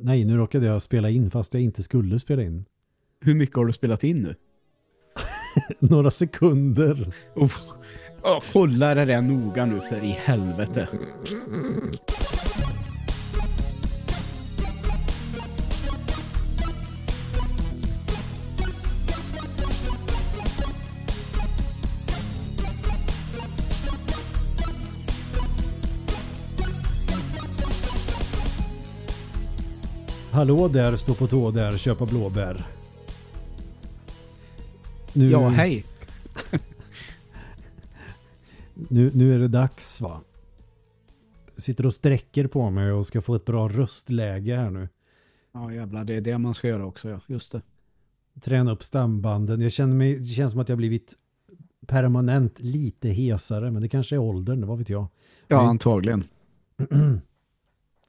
Nej, nu råkade jag spela in fast jag inte skulle spela in. Hur mycket har du spelat in nu? Några sekunder. Oh. Oh, kolla det där noga nu för i helvete. Hallå där, stå på tå där, köpa blåbär. Nu, Ja, hej. Nu, nu är det dags va? Jag sitter och sträcker på mig och ska få ett bra röstläge här nu. Ja, jävlar, det är det man ska göra också, ja. Just det. Träna upp stambanden. Jag känner mig, det känns som att jag blivit permanent lite hesare, men det kanske är åldern, vad vet jag. Ja, Men- antagligen.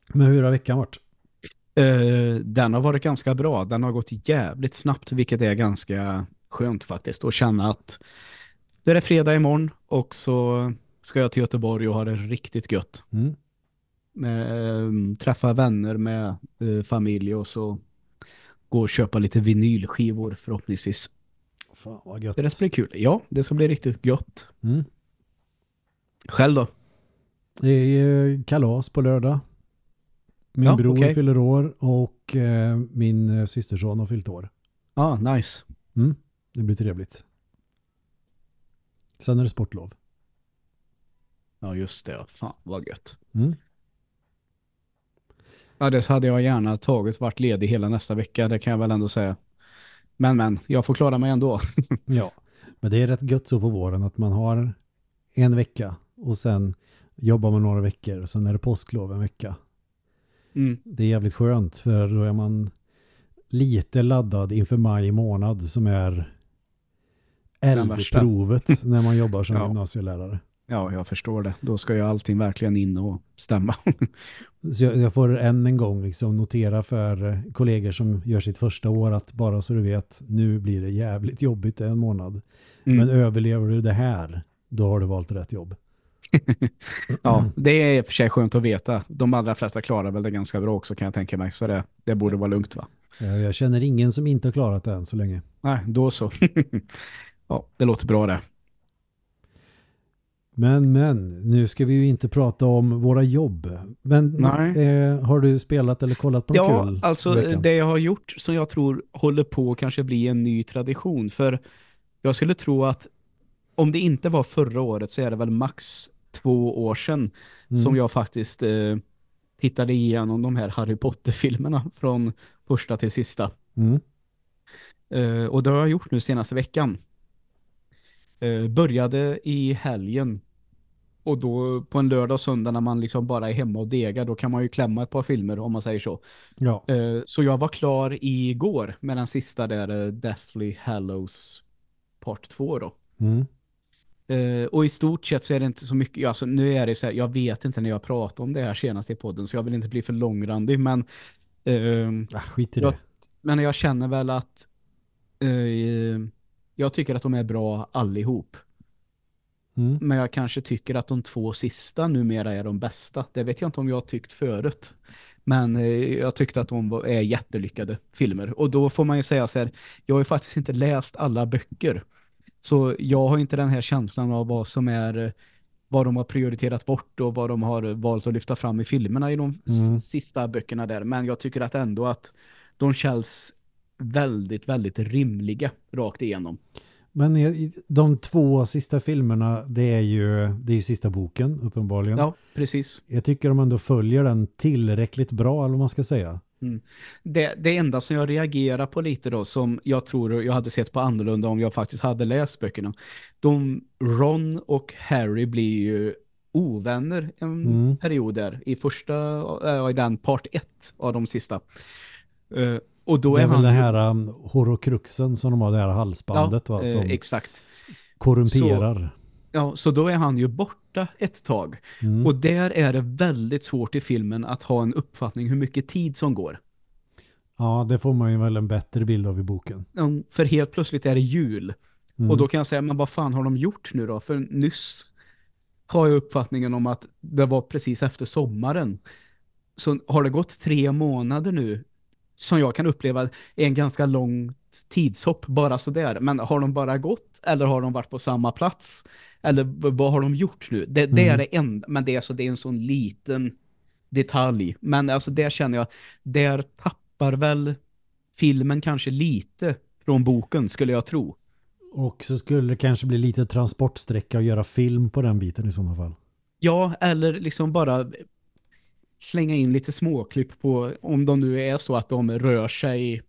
Men hur har veckan varit? Eh, den har varit ganska bra. Den har gått jävligt snabbt, vilket är ganska skönt faktiskt. Att känna att det är fredag imorgon och så ska jag till Göteborg och ha det riktigt gött. Mm. Eh, träffa vänner med eh, familj och så gå och köpa lite vinylskivor förhoppningsvis. Fan vad gött. Det ska bli kul. Ja, det ska bli riktigt gött. Mm. Själv då? Det är kalas på lördag. Min Ja, bror okej. fyller år och eh, min eh, systerson har fyllt år. Ah, nice. Mm. Det blir trevligt. Sen är det sportlov. Ja, just det. Fan, vad gött. Mm. Ja, det hade jag gärna tagit varit ledig hela nästa vecka, det kan jag väl ändå säga. Men, men, jag får klara mig ändå. Ja, men det är rätt gött så på våren att man har en vecka och sen jobbar man några veckor och sen är det påsklov en vecka. Mm. Det är jävligt skönt för då är man lite laddad inför maj månad som är eldprovet när man jobbar som Ja. gymnasielärare. Ja, jag förstår det. Då ska ju allting verkligen in och stämma. Så jag, jag får än en gång liksom notera för kollegor som gör sitt första år att bara så du vet, nu blir det jävligt jobbigt en månad. Mm. Men överlever du det här, då har du valt rätt jobb. Ja, det är i och för sig skönt att veta. De allra flesta klarar väl det ganska bra också kan jag tänka mig. Så det, det borde vara lugnt va? Jag känner ingen som inte har klarat det än så länge. Nej, då så. ja, det låter bra det. Men, men, nu ska vi ju inte prata om våra jobb. Men Nej. eh, har du spelat eller kollat på något Ja, kul? i alltså det jag har gjort som jag tror håller på att kanske bli en ny tradition. För jag skulle tro att om det inte var förra året så är det väl max två år sedan Mm. som jag faktiskt eh, hittade igenom de här Harry Potter-filmerna från första till sista. Mm. Eh, och det har jag gjort nu senaste veckan. Eh, började i helgen. Och då på en lördag och söndag när man liksom bara är hemma och degar, då kan man ju klämma ett par filmer om man säger så. Ja, Eh, så jag var klar igår med den sista där, eh, Deathly Hallows part 2 då. mm. Eh, och i stort sett så är det inte så mycket, alltså nu är det så här, jag vet inte när jag pratade om det här senast i podden så jag vill inte bli för långrandig men ehm, ah, skit i Ja. det. men jag känner väl att eh, jag tycker att de är bra allihop. Mm. Men jag kanske tycker att de två sista numera är de bästa. Det vet jag inte om jag har tyckt förut. Men eh, jag tyckte att de är jättelyckade filmer. Och då får man ju säga så här, jag har ju faktiskt inte läst alla böcker. Så jag har inte den här känslan av vad som är vad de har prioriterat bort och vad de har valt att lyfta fram i filmerna i de Mm. sista böckerna där. Men jag tycker att ändå att de känns väldigt, väldigt rimliga rakt igenom. Men de två sista filmerna, det är ju, det är ju sista boken uppenbarligen. Ja, precis. Jag tycker de ändå följer den tillräckligt bra, eller vad man ska säga. Det, det enda som jag reagerar på lite då, som jag tror jag hade sett på annorlunda om jag faktiskt hade läst böckerna. De, Ron och Harry blir ju ovänner en Mm. period där i första, äh, i den part ett av de sista. Eh, och då det är, är, väl han den här um, horokruxen som de har, det här halsbandet va, eh, som exakt. korrumperar. Ja, så då är han ju borta ett tag. Mm. Och där är det väldigt svårt i filmen att ha en uppfattning hur mycket tid som går. Ja, det får man ju väl en bättre bild av i boken. Mm, För helt plötsligt är det jul. Mm. Och då kan jag säga, men vad fan har de gjort nu då? För nyss har jag uppfattningen om att det var precis efter sommaren. så har det gått tre månader nu som jag kan uppleva är en ganska lång tidshopp bara sådär. Men har de bara gått eller har de varit på samma plats? Eller vad har de gjort nu? Det, det är Mm. det enda, men det är, så, det är en sån liten detalj. Men alltså där känner jag, där tappar väl filmen kanske lite från boken skulle jag tro. Och så skulle det kanske bli lite transportsträcka och göra film på den biten i sådana fall. Ja, eller liksom bara slänga in lite småklipp på om de nu är så att de rör sig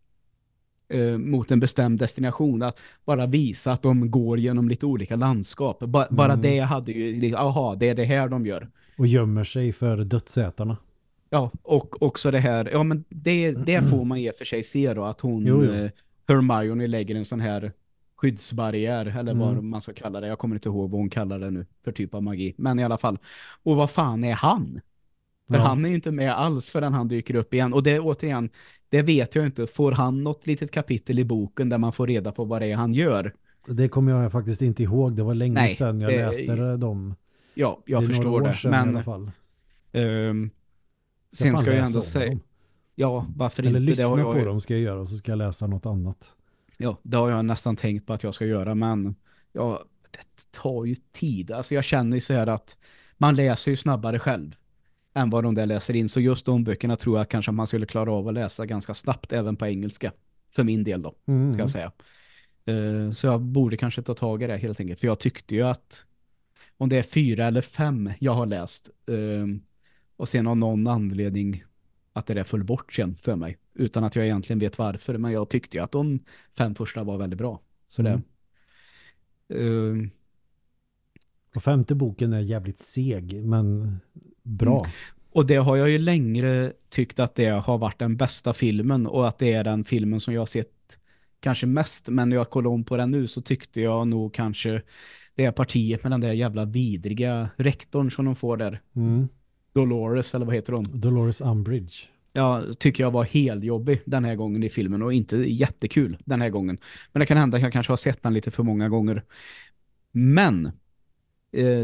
eh, mot en bestämd destination. Att bara visa att de går genom lite olika landskap. Ba Bara Mm. det hade ju, aha, det är det här de gör. Och gömmer sig för dödsätarna. Ja, och också det här, ja men det, det får man i och för sig se då, att hon, Jo, jo. eh, Hermione lägger en sån här skyddsbarriär, eller vad Mm. man ska kalla det. Jag kommer inte ihåg vad hon kallar det nu för typ av magi. Men i alla fall. Och vad fan är han? För Ja. han är inte med alls förrän han dyker upp igen. Och det återigen, det vet jag inte. Får han något litet kapitel i boken där man får reda på vad det är han gör? Det kommer jag faktiskt inte ihåg. Det var länge Nej, sedan jag det- läste dem. Ja, jag det är förstår några år det. sedan i Men alla fall. Ska sen ska jag ändå säga, dem. ja, varför Eller inte? lyssna det har jag, på dem ska jag göra och så ska jag läsa något annat. Ja, det har jag nästan tänkt på att jag ska göra, men ja, det tar ju tid. Alltså jag känner ju så här att man läser ju snabbare själv än vad de där läser in. Så just de böckerna tror jag kanske man skulle klara av att läsa ganska snabbt även på engelska. För min del då, Mm. ska jag säga. Eh, så jag borde kanske ta tag i det helt enkelt. För jag tyckte ju att om det är fyra eller fem jag har läst eh, och sen av någon anledning att det där föll bort sen för mig. Utan att jag egentligen vet varför. Men jag tyckte ju att de fem första var väldigt bra. Så Mm. det... eh, Och femte boken är jävligt seg, men bra. och det har jag ju längre tyckt att det har varit den bästa filmen. Och att det är den filmen som jag har sett kanske mest. Men när jag kollar om på den nu så tyckte jag nog kanske det är partiet med den där jävla vidriga rektorn som de får där. Mm. Dolores, eller vad heter hon? Dolores Umbridge. Ja, tycker jag var helt jobbig den här gången i filmen och inte jättekul den här gången. Men det kan hända att jag kanske har sett den lite för många gånger. Men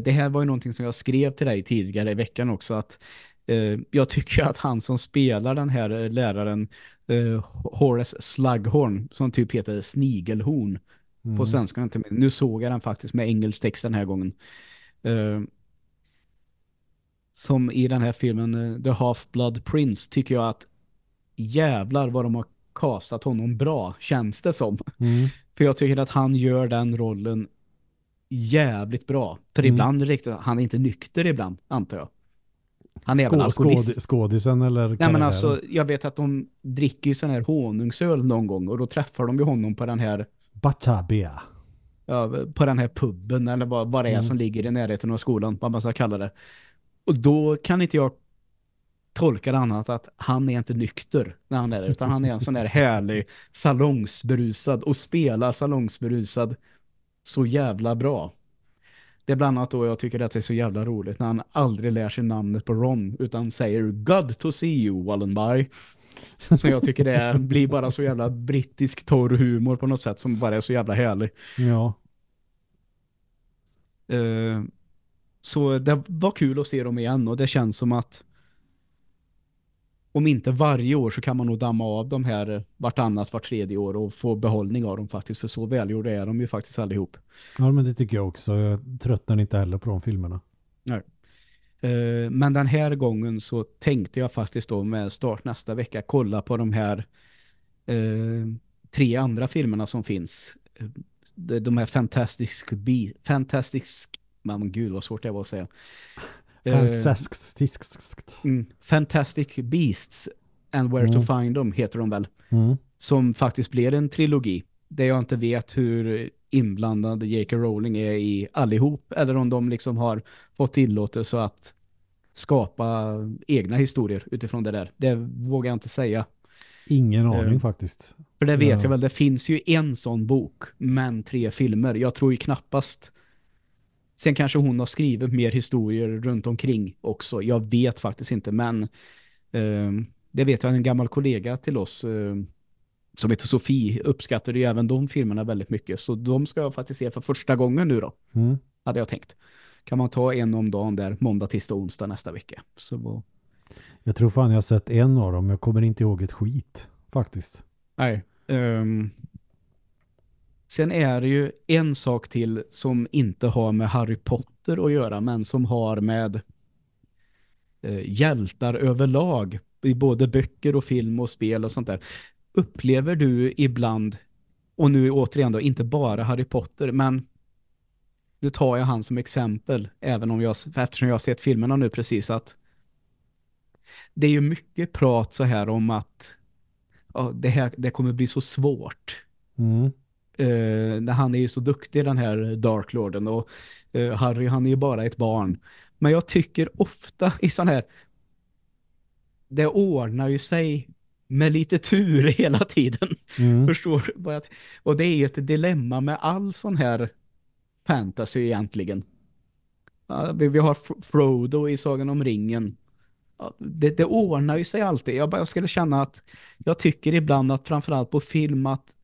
det här var ju någonting som jag skrev till dig tidigare i veckan också att eh, jag tycker att han som spelar den här eh, läraren eh, Horace Slughorn som typ heter Snigelhorn Mm. på svenska. Inte. Nu såg jag den faktiskt med engelsk text den här gången. Eh, som i den här filmen eh, The Half-Blood Prince tycker jag att jävlar vad de har kastat honom bra, känns det som. Mm. För jag tycker att han gör den rollen jävligt bra. För Mm. ibland riktigt, han är inte nykter ibland, antar jag. Han är även Skå, alkoholist. skåd, skådisen eller Nej men alltså, jag vet att de dricker ju sån här honungsöl någon gång och då träffar de ju honom på den här Batabia. ja, på den här puben eller vad, vad det är Mm. som ligger i närheten av skolan, vad man ska kalla det. Och då kan inte jag tolka det annat att han är inte nykter när han är där, utan han är en sån där härlig salongsberusad och spelar salongsberusad så jävla bra. Det är bland annat då jag tycker att det är så jävla roligt när han aldrig lär sig namnet på Ron utan säger God to see you, Wallenby. Så jag tycker det blir bara så jävla brittisk torr humor på något sätt som bara är så jävla härlig. Ja. Eh, så det var kul att se dem igen och det känns som att om inte varje år så kan man nog damma av de här vartannat, vart tredje år och få behållning av dem faktiskt. För så välgjorda är de ju faktiskt allihop. ja, men det tycker jag också. Jag tröttnar inte heller på de filmerna. Eh, men den här gången så tänkte jag faktiskt då med start nästa vecka kolla på de här eh, tre andra filmerna som finns. Eh, De här Fantastic Be Fantastic men gud vad svårt det var att säga. Eh, Fantastiskt. Mm. Fantastic Beasts and Where Mm. to Find Them heter de väl. Mm. Som faktiskt blir en trilogi. Där jag inte vet hur inblandad J.K. Rowling är i allihop. Eller om de liksom har fått tillåtelse att skapa egna historier utifrån det där. Det vågar jag inte säga. Ingen aning Eh, faktiskt. För det vet Ja. jag väl, det finns ju en sån bok, men tre filmer. Jag tror ju knappast... Sen kanske hon har skrivit mer historier runt omkring också. Jag vet faktiskt inte, men eh, det vet jag en gammal kollega till oss eh, som heter Sofie uppskattade ju även de filmerna väldigt mycket. Så de ska jag faktiskt se för första gången nu då, Mm. hade jag tänkt. Kan man ta en om dagen där, måndag, tisdag, onsdag nästa vecka. Så Jag tror fan jag har sett en av dem. Jag kommer inte ihåg ett skit faktiskt. Nej. Um, sen är det ju en sak till som inte har med Harry Potter att göra men som har med eh, hjältar överlag i både böcker och film och spel och sånt där. Upplever du ibland, och nu återigen då, inte bara Harry Potter, men nu tar jag han som exempel, även om jag, eftersom jag har sett filmerna nu precis, att det är ju mycket prat så här om att ja, det här det kommer bli så svårt. Mm. Uh, han är ju så duktig den här Dark Lorden och uh, Harry han är ju bara ett barn. Men jag tycker ofta i sån här det ordnar ju sig med lite tur hela tiden. Mm. Förstår du? Och det är ju ett dilemma med all sån här fantasy egentligen. vi har Frodo i Sagan om ringen. Det, det ordnar ju sig alltid. Jag bara skulle känna att jag tycker ibland att framförallt på film att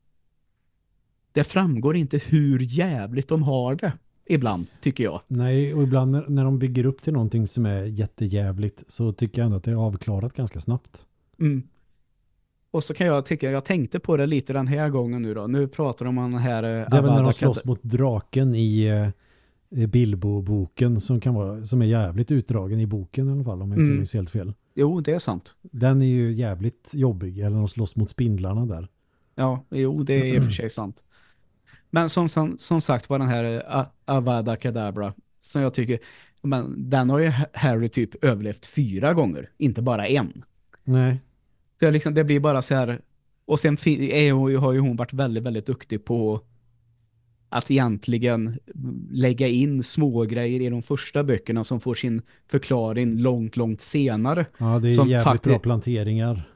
det framgår inte hur jävligt de har det. Ibland, tycker jag. Nej, och ibland när, när de bygger upp till någonting som är jättejävligt så tycker jag ändå att det är avklarat ganska snabbt. Mm. Och så kan jag tycka, jag tänkte på det lite den här gången nu då. Nu pratar de om den här... Eh, det är väl när de slåss mot draken i eh, Bilbo-boken som kan vara som är jävligt utdragen i boken i alla fall om jag inte mm. minns helt fel. Jo, det är sant. Den är ju jävligt jobbig, eller när de slåss mot spindlarna där. Ja, jo, det är i och för sig sant. Men som, som, som sagt var den här uh, Avada Kedavra som jag tycker, men den har ju Harry typ överlevt fyra gånger, inte bara en. Nej. Så liksom, det blir bara så här, och sen är, har ju hon varit väldigt, väldigt duktig på att egentligen lägga in små grejer i de första böckerna som får sin förklaring långt, långt senare. Ja, det är som jävligt bra planteringar.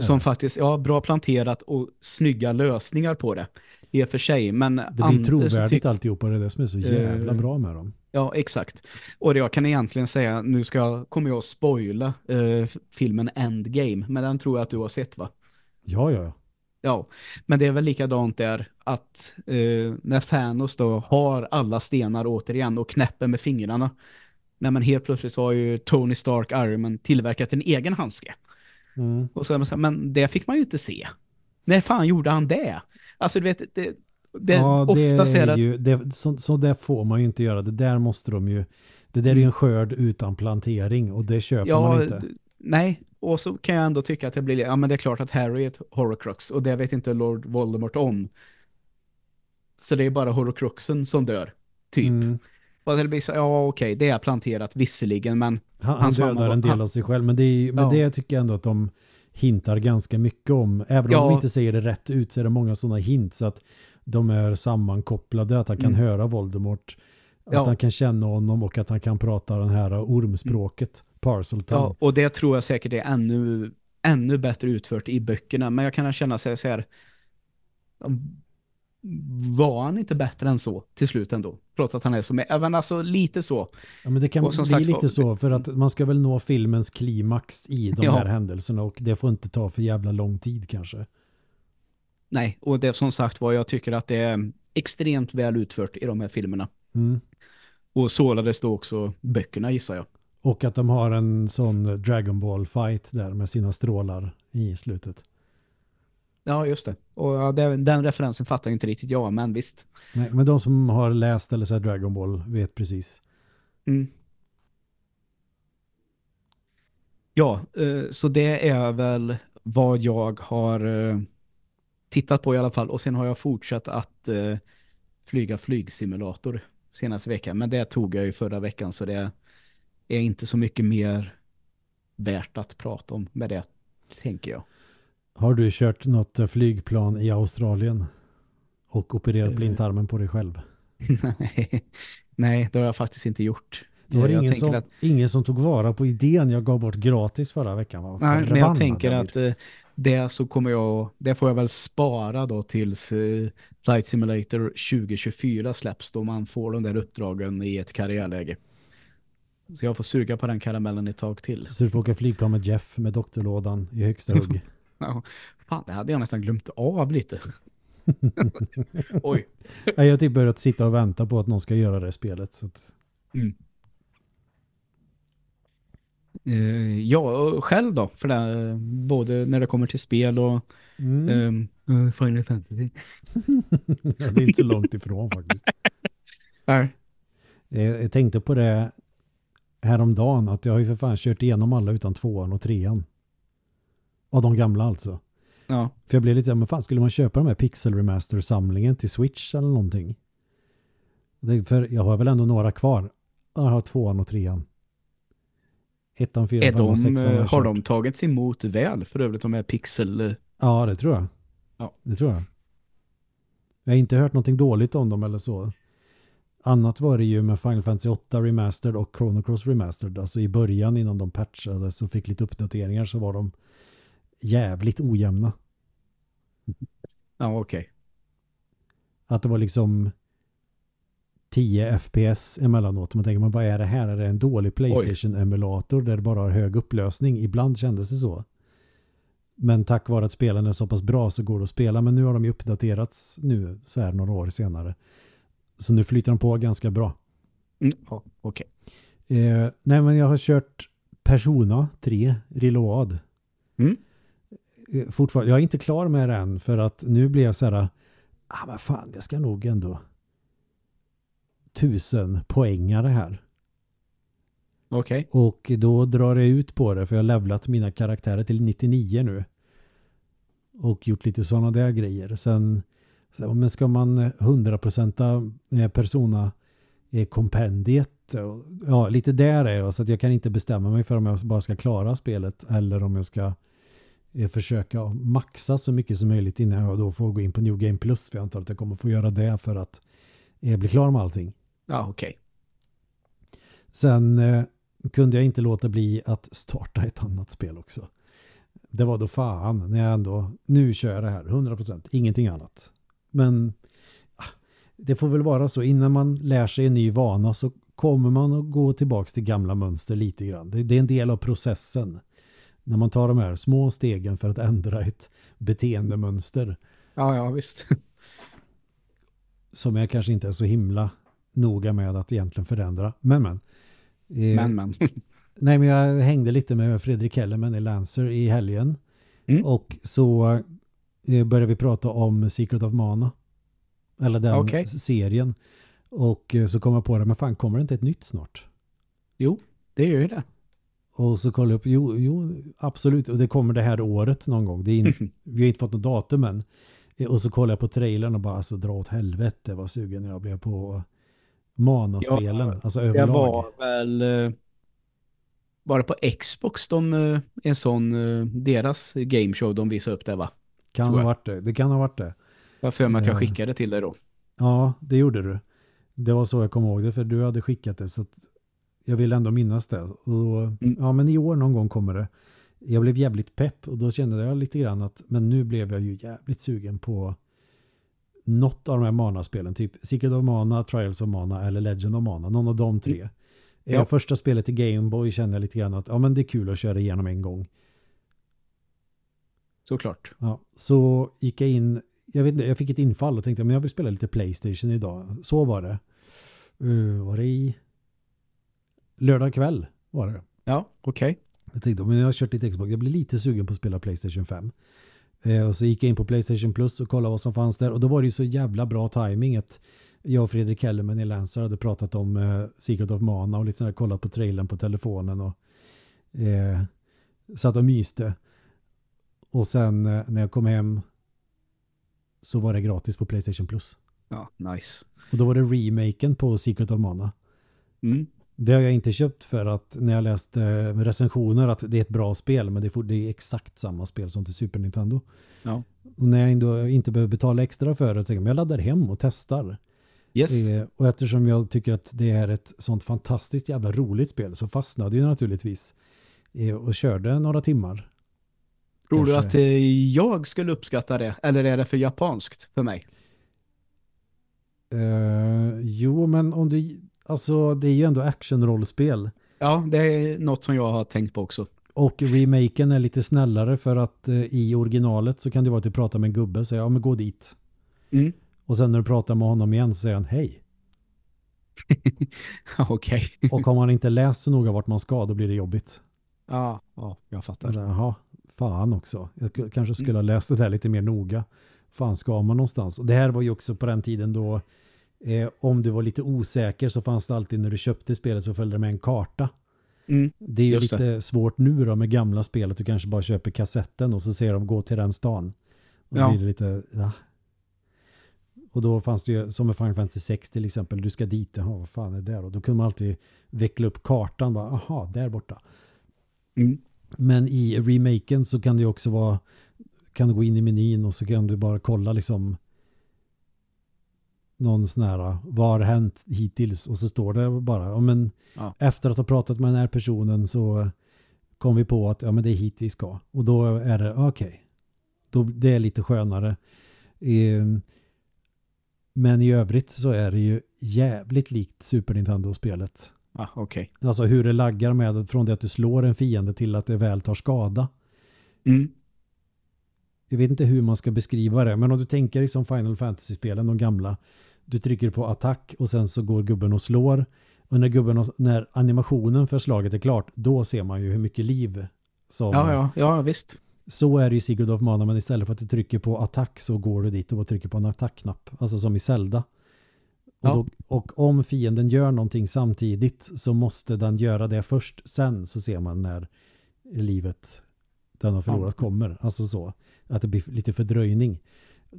Som faktiskt, ja, bra planterat och snygga lösningar på det i och för sig. Men det blir trovärdigt alltihopa, det är det som är så jävla uh, bra med dem. Ja, exakt. Och jag kan egentligen säga, nu ska, kommer jag att spoila uh, filmen Endgame, men den tror jag att du har sett va? Ja, ja, ja. Ja, men det är väl likadant där att uh, när Thanos då har alla stenar återigen och knäpper med fingrarna. Nej, men helt plötsligt så har ju Tony Stark Iron Man tillverkat en egen handske. Mm. Och så, men det fick man ju inte se. När fan gjorde han det? Alltså du vet, det, det, ja, det ofta är ju, det, så, så där får man ju inte göra. Det där måste de ju, det där är ju en skörd utan plantering och det köper ja, man inte. Nej, och så kan jag ändå tycka att det blir, ja men det är klart att Harry är ett horrocrux och det vet inte Lord Voldemort om. Så det är bara horrocruxen som dör, typ. Mm. Och det blir så, ja okej, det är planterat visserligen, men... Han, han dödar mamma, en del han, av sig själv, men, det, är, men ja. det tycker jag ändå att de hintar ganska mycket om. Även om ja. de inte säger det rätt ut så är det många sådana hints att de är sammankopplade, att han kan mm. höra Voldemort, att ja. han kan känna honom och att han kan prata den här ormspråket, mm. Parselton. Ja, och det tror jag säkert är ännu, ännu bättre utfört i böckerna, men jag kan känna sig så här var han inte bättre än så till slut ändå? Trots att han är så med. Även alltså lite så. Ja, men det kan bli sagt, lite så för att man ska väl nå filmens klimax i de ja. här händelserna och det får inte ta för jävla lång tid kanske. Nej, och det som sagt var jag tycker att det är extremt väl utfört i de här filmerna. Mm. Och sålades då också böckerna gissar jag. Och att de har en sån Dragon Ball fight där med sina strålar i slutet. Ja, just det. Och ja, den, den referensen fattar inte riktigt jag, men visst. Nej, men de som har läst eller sett Dragon Ball vet precis. Mm. Ja, eh, så det är väl vad jag har eh, tittat på i alla fall. Och sen har jag fortsatt att eh, flyga flygsimulator senaste veckan. Men det tog jag ju förra veckan så det är inte så mycket mer värt att prata om med det, tänker jag. Har du kört något flygplan i Australien och opererat blindtarmen på dig själv? Nej, nej det har jag faktiskt inte gjort. Det var ingen som, att, ingen som tog vara på idén jag gav bort gratis förra veckan. Var nej, men jag tänker att uh, det så kommer jag, det får jag väl spara då tills Flight Simulator 2024 släpps då man får de där uppdragen i ett karriärläge. Så jag får suga på den karamellen ett tag till. Så du får åka flygplan med Jeff med doktorlådan i högsta hugg. Ja, fan, det hade jag nästan glömt av lite. Oj. Jag har typ börjat sitta och vänta på att någon ska göra det spelet. Så att... mm. Uh, ja, själv då. För det, både när det kommer till spel och mm. um, Final Fantasy. ja, det är inte så långt ifrån faktiskt. Jag, jag tänkte på det häromdagen att jag har ju för fan kört igenom alla utan tvåan och trean. Av de gamla alltså. Ja. För jag blev lite så men fan skulle man köpa de här Pixel Remaster-samlingen till Switch eller någonting? För jag har väl ändå några kvar. Jag har tvåan och trean. Ettan, fyra, femman, sexan har, har de tagits emot väl för övrigt de här Pixel? Eh? Ja, det tror jag. Ja. Det tror jag. Jag har inte hört någonting dåligt om dem eller så. Annat var det ju med Final Fantasy 8 Remastered och Chrono Cross Remastered. Alltså i början innan de patchades och fick lite uppdateringar så var de jävligt ojämna. Ja, okej. Okay. Att det var liksom 10 FPS emellanåt. Man tänker, man, vad är det här? Är det en dålig Playstation-emulator där det bara har hög upplösning? Ibland kändes det så. Men tack vare att spelen är så pass bra så går det att spela. Men nu har de ju uppdaterats nu så här några år senare. Så nu flyter de på ganska bra. Mm, Okej. Okay. Eh, nej men jag har kört Persona 3 Reload. Mm. Eh, fortfarande, jag är inte klar med den för att nu blir jag så här ah men fan, jag ska nog ändå tusen poängare här. Okej. Okay. Och då drar jag ut på det för jag har levlat mina karaktärer till 99 nu. Och gjort lite sådana där grejer. Sen men ska man 100% eh, persona eh, kompendiet ja, lite där är jag så att jag kan inte bestämma mig för om jag bara ska klara spelet eller om jag ska försöka maxa så mycket som möjligt innan jag då får gå in på New Game Plus för jag antar att jag kommer få göra det för att bli klar med allting. Ja, okej. Okay. Sen eh, kunde jag inte låta bli att starta ett annat spel också. Det var då fan när jag ändå, nu kör jag det här, 100%, ingenting annat. Men ah, det får väl vara så, innan man lär sig en ny vana så kommer man att gå tillbaka till gamla mönster lite grann. Det, det är en del av processen. När man tar de här små stegen för att ändra ett beteendemönster. Ja, ja, visst. Som jag kanske inte är så himla noga med att egentligen förändra. Men men. Eh, men men. nej men jag hängde lite med Fredrik Kellerman i Lancer i helgen. Mm. Och så eh, började vi prata om Secret of Mana. Eller den okay. serien. Och eh, så kom jag på det, men fan kommer det inte ett nytt snart? Jo, det gör ju det. Och så kollade jag upp, jo, jo, absolut. Och det kommer det här året någon gång. Det är in, vi har inte fått något datum än. Eh, och så kollade jag på trailern och bara, alltså dra åt helvete vad sugen jag blev på Mana-spelen, ja, alltså överlag. Det var väl var det på Xbox de eh, en sån eh, deras gameshow de visade upp det va? Kan ha varit det. Det kan ha varit det. Jag för mig att jag eh, skickade till dig då. Ja, det gjorde du. Det var så jag kom ihåg det för du hade skickat det så att jag vill ändå minnas det. Och, mm. Ja, men i år någon gång kommer det. Jag blev jävligt pepp och då kände jag lite grann att men nu blev jag ju jävligt sugen på något av de här Mana-spelen, typ Secret of Mana, Trials of Mana eller Legend of Mana, någon av de tre. Mm. Ja. Första spelet i Game Boy kände jag lite grann att ja, men det är kul att köra igenom en gång. Såklart. Ja, så gick jag in, jag, vet inte, jag fick ett infall och tänkte men jag vill spela lite Playstation idag. Så var det. Uh, var det i lördag kväll var det. Ja, okej. Okay. Jag tänkte, men jag har kört lite Xbox, jag blir lite sugen på att spela Playstation 5. Eh, och så gick jag in på Playstation Plus och kollade vad som fanns där. Och då var det ju så jävla bra timing att jag och Fredrik Kellerman i Lancer hade pratat om eh, Secret of Mana och lite sådär kollat på trailern på telefonen och eh, satt och myste. Och sen eh, när jag kom hem så var det gratis på Playstation Plus. Ja, nice. Och då var det remaken på Secret of Mana. Mm. Det har jag inte köpt för att när jag läste recensioner att det är ett bra spel men det är, exakt samma spel som till Super Nintendo. Ja. Och när jag ändå inte behöver betala extra för det tänker jag, jag laddar hem och testar. Yes. Eh, och eftersom jag tycker att det är ett sånt fantastiskt jävla roligt spel så fastnade jag naturligtvis eh, och körde några timmar. Tror du att eh, jag skulle uppskatta det? Eller är det för japanskt för mig? Uh, jo, men om du Alltså det är ju ändå actionrollspel. Ja, det är något som jag har tänkt på också. Och remaken är lite snällare för att eh, i originalet så kan det vara att du pratar med en gubbe och säger ja men gå dit. Mm. Och sen när du pratar med honom igen så säger han hej. Okej. Och om man inte läst så noga vart man ska då blir det jobbigt. Ja, ja jag fattar. Jaha, fan också. Jag kanske skulle ha läst det där lite mer noga. Fan ska man någonstans? Och det här var ju också på den tiden då eh, om du var lite osäker så fanns det alltid när du köpte spelet så följde det med en karta. Mm, det är ju lite det. svårt nu då med gamla spel att du kanske bara köper kassetten och så ser de gå till den stan. Och ja. blir det lite, ja. Och då fanns det ju, som med Final Fantasy 6 till exempel, du ska dit, jaha, vad fan är det där? Och då kunde man alltid veckla upp kartan, bara, aha, där borta. Mm. Men i remaken så kan det ju också vara, kan du gå in i menyn och så kan du bara kolla liksom någon sån här, vad har hänt hittills? Och så står det bara, men ja. efter att ha pratat med den här personen så kom vi på att ja men det är hit vi ska. Och då är det okej. Okay. det är lite skönare. Ehm, men i övrigt så är det ju jävligt likt Super Nintendo-spelet. Ah, okay. Alltså hur det laggar med från det att du slår en fiende till att det väl tar skada. Mm. Jag vet inte hur man ska beskriva det, men om du tänker som Final Fantasy-spelen, de gamla, du trycker på attack och sen så går gubben och slår. Och när, gubben och, när animationen för slaget är klart, då ser man ju hur mycket liv som... Ja, ja, ja visst. Så är det i Sigurd of Mana, men istället för att du trycker på attack så går du dit och trycker på en attackknapp. Alltså som i Zelda. Och, då, och, om fienden gör någonting samtidigt så måste den göra det först. Sen så ser man när livet den har förlorat ja. kommer. Alltså så. Att det blir lite fördröjning.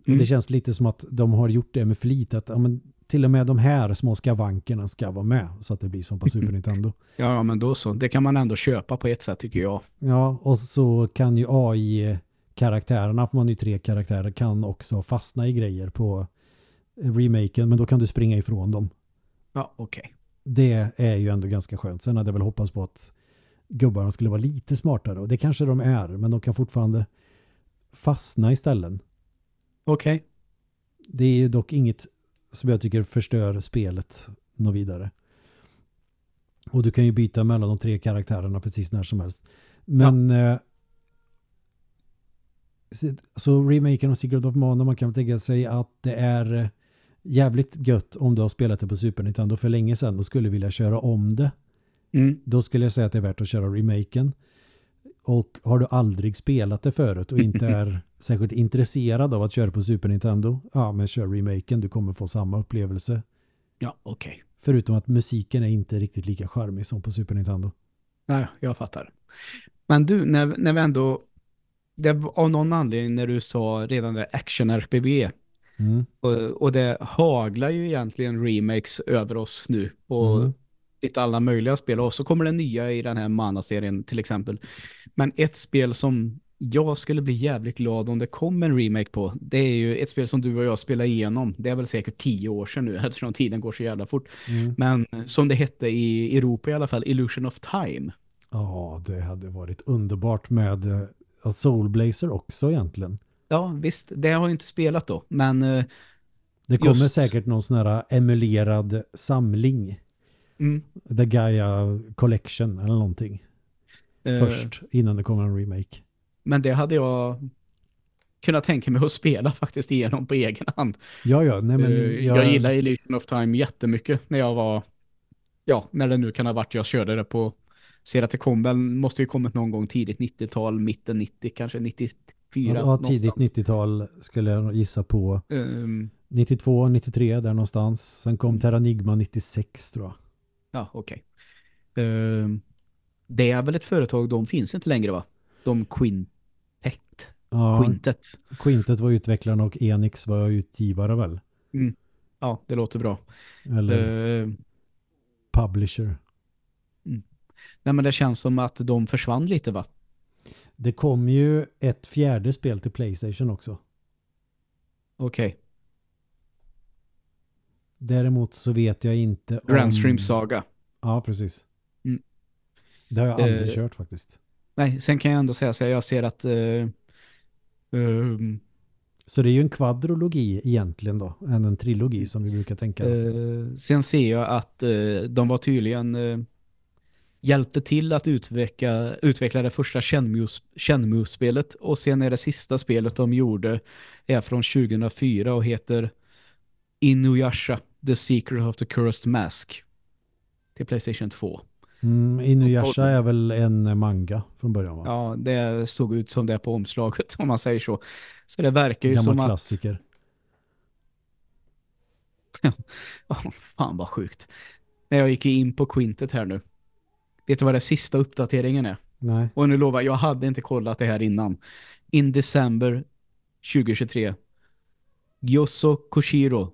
Mm. Det känns lite som att de har gjort det med flit. Att ja, men, till och med de här små skavankerna ska vara med. Så att det blir som på Super Nintendo. Ja, men då så. Det kan man ändå köpa på ett sätt tycker jag. Ja, och så kan ju AI-karaktärerna, för man är ju tre karaktärer, kan också fastna i grejer på remaken. Men då kan du springa ifrån dem. Ja, okej. Okay. Det är ju ändå ganska skönt. Sen hade jag väl hoppats på att gubbarna skulle vara lite smartare. Och det kanske de är, men de kan fortfarande fastna i ställen. Okej. Okay. Det är dock inget som jag tycker förstör spelet något vidare. Och du kan ju byta mellan de tre karaktärerna precis när som helst. Men ja. eh, så remaken av Secret of Mana man kan tänka sig att det är jävligt gött om du har spelat det på Super Nintendo för länge sedan och skulle vilja köra om det. Mm. Då skulle jag säga att det är värt att köra remaken. Och har du aldrig spelat det förut och inte är särskilt intresserad av att köra på Super Nintendo, ja men kör remaken, du kommer få samma upplevelse. Ja, okej. Okay. Förutom att musiken är inte riktigt lika charmig som på Super Nintendo. Nej, jag fattar. Men du, när, när vi ändå, det av någon anledning när du sa redan där action-RPB, mm. och, och, det haglar ju egentligen remakes över oss nu på mm. lite alla möjliga spel. Och så kommer det nya i den här Mana-serien till exempel. Men ett spel som jag skulle bli jävligt glad om det kom en remake på. Det är ju ett spel som du och jag spelar igenom. Det är väl säkert tio år sedan nu eftersom tiden går så jävla fort. Mm. Men som det hette i Europa i alla fall, Illusion of Time. Ja, det hade varit underbart med uh, Soul Blazer också egentligen. Ja, visst. Det har jag inte spelat då. Men uh, det kommer just... säkert någon sån här emulerad samling. Mm. The Gaia Collection eller någonting. Uh, Först, innan det kommer en remake. Men det hade jag kunnat tänka mig att spela faktiskt igenom på egen hand. Ja, ja. Nej, men jag... jag gillar Illusion of Time jättemycket när jag var, ja, när det nu kan ha varit jag körde det på, ser att det kom väl, måste ju kommit någon gång tidigt 90-tal, mitten 90, kanske 94. Ja, tidigt 90-tal skulle jag gissa på. Um, 92, 93 där någonstans. Sen kom mm. Terranigma 96 tror jag. Ja, okej. Okay. Um, det är väl ett företag, de finns inte längre va? De Quint Quintet. Ja, Quintet. Quintet var utvecklaren och Enix var utgivare väl? Mm. Ja, det låter bra. Eller uh, publisher. Mm. Nej, men det känns som att de försvann lite va? Det kom ju ett fjärde spel till Playstation också. Okej. Okay. Däremot så vet jag inte om... Grand Stream Saga. Ja, precis. Det har jag aldrig uh, kört faktiskt. Nej, sen kan jag ändå säga så jag ser att uh, um, så det är ju en kvadrologi egentligen då, än en trilogi som vi brukar tänka. Uh, sen ser jag att uh, de var tydligen uh, hjälpte till att utveckla, utveckla det första Shenmue-spelet och sen är det sista spelet de gjorde är från 2004 och heter Inuyasha, The Secret of the Cursed Mask till Playstation 2. Mm, Inuyasha är väl en manga från början va? Ja, det såg ut som det på omslaget om man säger så. Så det verkar ju Gammal som klassiker. att... oh, fan vad sjukt. När jag gick in på Quintet här nu. Vet du vad det sista uppdateringen är? Nej. Och nu lovar jag hade inte kollat det här innan. In December 2023. Gyoso Koshiro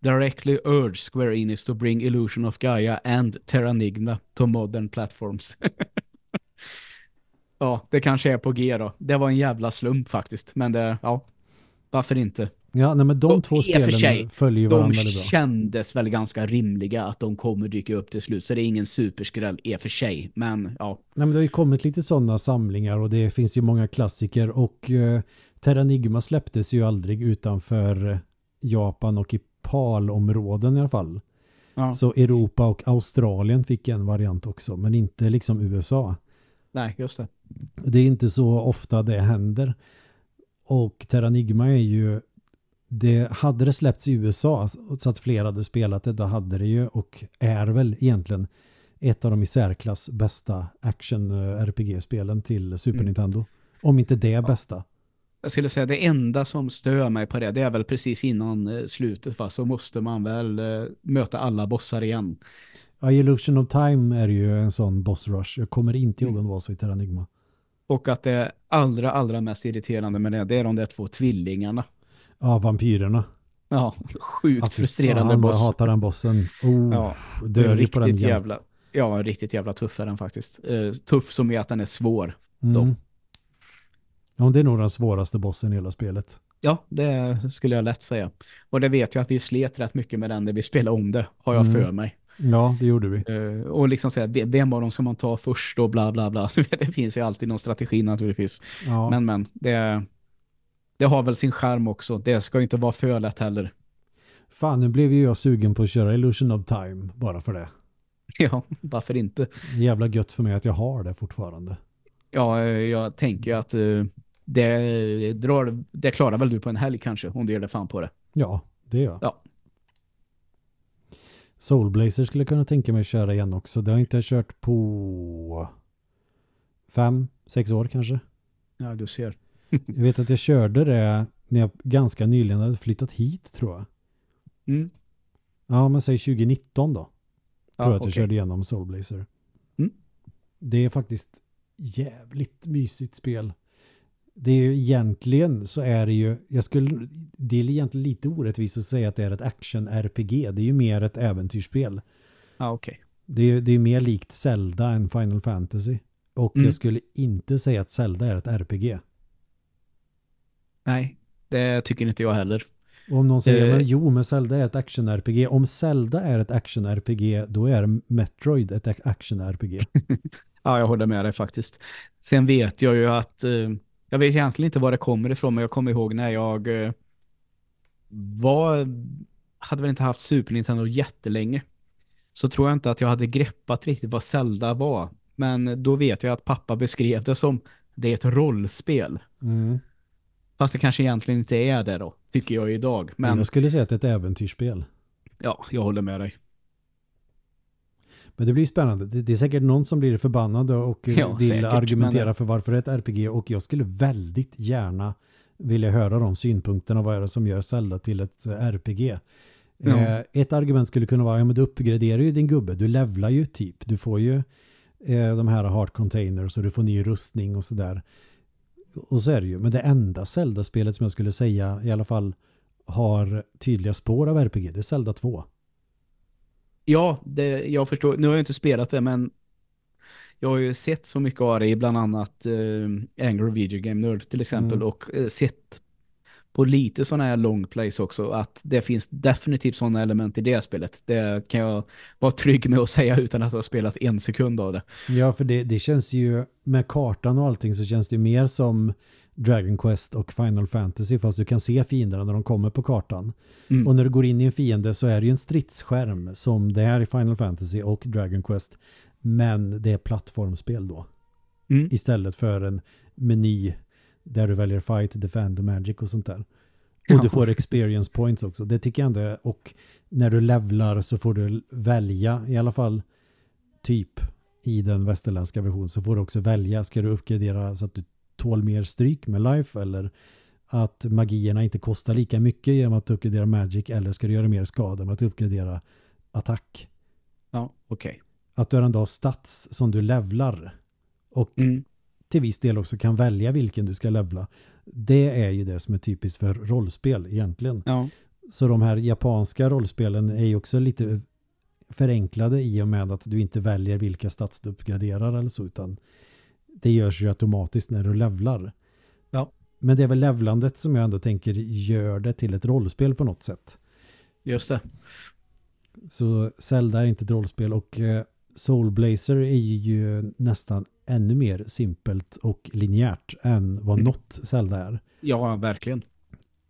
directly urged Square Enix to bring Illusion of Gaia and Terranigma to modern platforms. ja, det kanske är på G då. Det var en jävla slump faktiskt. Men det, ja, varför inte? Ja, nej, men de och två spelen sig, följer varandra väldigt bra. De kändes väl ganska rimliga att de kommer dyka upp till slut. Så det är ingen superskräll i och för sig. Men ja. Nej, men det har ju kommit lite sådana samlingar och det finns ju många klassiker. Och eh, Terranigma släpptes ju aldrig utanför Japan och i PAL-områden i alla fall. Ja. Så Europa och Australien fick en variant också, men inte liksom USA. Nej, just det. Det är inte så ofta det händer. Och Terranigma är ju det hade det släppts i USA så att fler hade spelat det, då hade det ju och är väl egentligen ett av de i särklass bästa action-RPG-spelen till Super mm. Nintendo. Om inte det bästa. Jag skulle säga det enda som stör mig på det, det är väl precis innan eh, slutet va? så måste man väl eh, möta alla bossar igen. Ja, Illusion of Time är ju en sån boss rush. Jag kommer inte ihåg mm. om det var så i Terranigma. Och att det allra, allra mest irriterande med det, det är de där två tvillingarna. Ja, vampyrerna. Ja, sjukt ja, frustrerande fan, boss. Jag hatar den bossen. Oh, ja, dör riktigt på den jävla, Ja, riktigt jävla tuff är den faktiskt. Uh, tuff som är att den är svår. Mm. Ja, det är nog den svåraste bossen i hela spelet. Ja, det skulle jag lätt säga. Och det vet jag att vi slet rätt mycket med den när vi spelade om det, har jag mm. för mig. Ja, det gjorde vi. Uh, och liksom säga, vem av dem ska man ta först och bla bla bla. det finns ju alltid någon strategi naturligtvis. Ja. Men men, det, det har väl sin skärm också. Det ska inte vara för lätt heller. Fan, nu blev ju jag sugen på att köra Illusion of Time bara för det. Ja, varför inte? Jävla gött för mig att jag har det fortfarande. Ja, jag tänker att uh, det, drar, det klarar väl du på en helg kanske, om du gör det fan på det. Ja, det gör jag. Ja. Soulblazer skulle jag kunna tänka mig att köra igen också. Det har jag inte kört på fem, sex år kanske. Ja, du ser. jag vet att jag körde det när jag ganska nyligen hade flyttat hit, tror jag. Mm. Ja, men säg 2019 då. Tror ja, jag att okay. jag körde igenom Soulblazer. Mm. Det är faktiskt jävligt mysigt spel. Det är ju egentligen så är det ju, jag skulle, det är egentligen lite orättvist att säga att det är ett action-RPG. Det är ju mer ett äventyrsspel. Ja, okej. Okay. Det är, det är mer likt Zelda än Final Fantasy. Och mm. jag skulle inte säga att Zelda är ett RPG. Nej, det tycker inte jag heller. Och om någon säger, uh, men jo, men Zelda är ett action-RPG. Om Zelda är ett action-RPG, då är Metroid ett action-RPG. ja, jag håller med dig faktiskt. Sen vet jag ju att, uh, jag vet egentligen inte var det kommer ifrån, men jag kommer ihåg när jag uh, var, hade väl inte haft Super Nintendo jättelänge. Så tror jag inte att jag hade greppat riktigt vad Zelda var. Men då vet jag att pappa beskrev det som det är ett rollspel. Mm. Fast det kanske egentligen inte är det då, tycker jag idag. Men... Jag skulle säga att det är ett äventyrsspel. Ja, jag håller med dig. Men det blir spännande. Det är säkert någon som blir förbannad och ja, vill säkert, argumentera men... för varför det är ett RPG. Och jag skulle väldigt gärna vilja höra de synpunkterna. Vad är det som gör Zelda till ett RPG? Ja. Eh, ett argument skulle kunna vara, ja men du uppgraderar ju din gubbe. Du levlar ju typ. Du får ju eh, de här heart containers och du får ny rustning och sådär och så är det ju. Men det enda Zelda-spelet som jag skulle säga i alla fall har tydliga spår av RPG, det är Zelda 2. Ja, det, jag förstår. Nu har jag inte spelat det, men jag har ju sett så mycket av det i bland annat eh, Angry Video Game Nerd till exempel mm. och eh, sett på lite sådana här long plays också att det finns definitivt sådana element i det spelet. Det kan jag vara trygg med att säga utan att ha spelat en sekund av det. Ja, för det, det känns ju med kartan och allting så känns det mer som Dragon Quest och Final Fantasy fast du kan se fienderna när de kommer på kartan. Mm. Och när du går in i en fiende så är det ju en stridsskärm som det är i Final Fantasy och Dragon Quest. Men det är plattformspel då. Mm. Istället för en meny där du väljer fight, defend och magic och sånt där. Och du får experience points också. Det tycker jag ändå är. Och när du levlar så får du välja i alla fall typ i den västerländska versionen så får du också välja. Ska du uppgradera så att du tål mer stryk med life eller att magierna inte kostar lika mycket genom att uppgradera magic eller ska du göra mer skada med att uppgradera attack. Ja, okej. Okay. Att du har stats som du levlar och mm. till viss del också kan välja vilken du ska levla. Det är ju det som är typiskt för rollspel egentligen. Ja. Så de här japanska rollspelen är ju också lite förenklade i och med att du inte väljer vilka stats du uppgraderar eller så utan det görs ju automatiskt när du levlar. Ja. Men det är väl levlandet som jag ändå tänker gör det till ett rollspel på något sätt. Just det. Så Zelda är inte ett rollspel och eh, Soul Blazer är ju nästan ännu mer simpelt och linjärt än vad mm. något Zelda är. Ja, verkligen.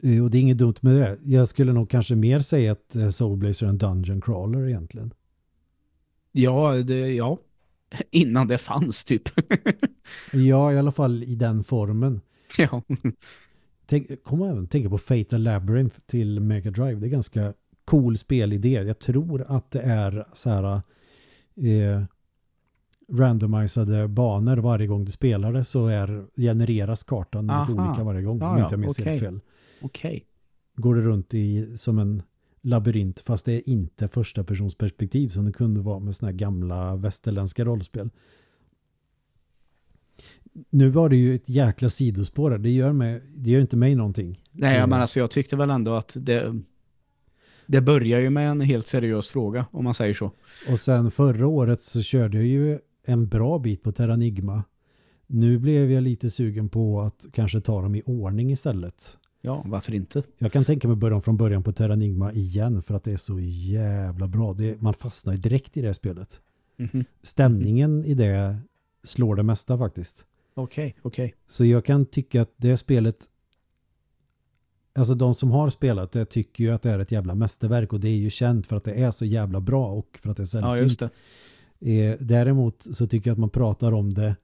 Eh, och det är inget dumt med det. Jag skulle nog kanske mer säga att eh, Soul Blazer är en dungeon crawler egentligen. Ja, det, ja. Innan det fanns typ. ja, i alla fall i den formen. Ja. Tänk, kom även tänka på Fatal Labyrinth till Mega Drive. Det är ganska cool spelidé. Jag tror att det är så här eh, randomiserade banor varje gång du spelar det så är, genereras kartan Aha. lite olika varje gång. Ja, om inte jag minns okay. helt fel. Okej. Okay. Går det runt i som en labyrint fast det är inte första persons perspektiv som det kunde vara med såna här gamla västerländska rollspel. Nu var det ju ett jäkla sidospår det gör, mig, det gör inte mig någonting. Nej, men alltså jag tyckte väl ändå att det, det börjar ju med en helt seriös fråga, om man säger så. Och sen förra året så körde jag ju en bra bit på Terranigma. Nu blev jag lite sugen på att kanske ta dem i ordning istället. Ja, varför inte? Jag kan tänka mig börja från början på Terranigma igen för att det är så jävla bra. Det, man fastnar direkt i det spelet. Mm -hmm. Stämningen i det slår det mesta faktiskt. Okej, okay, okej. Okay. Så jag kan tycka att det spelet Alltså de som har spelat det tycker ju att det är ett jävla mästerverk och det är ju känt för att det är så jävla bra och för att det är sällsynt. Ja, just det. Eh, däremot så tycker jag att man pratar om det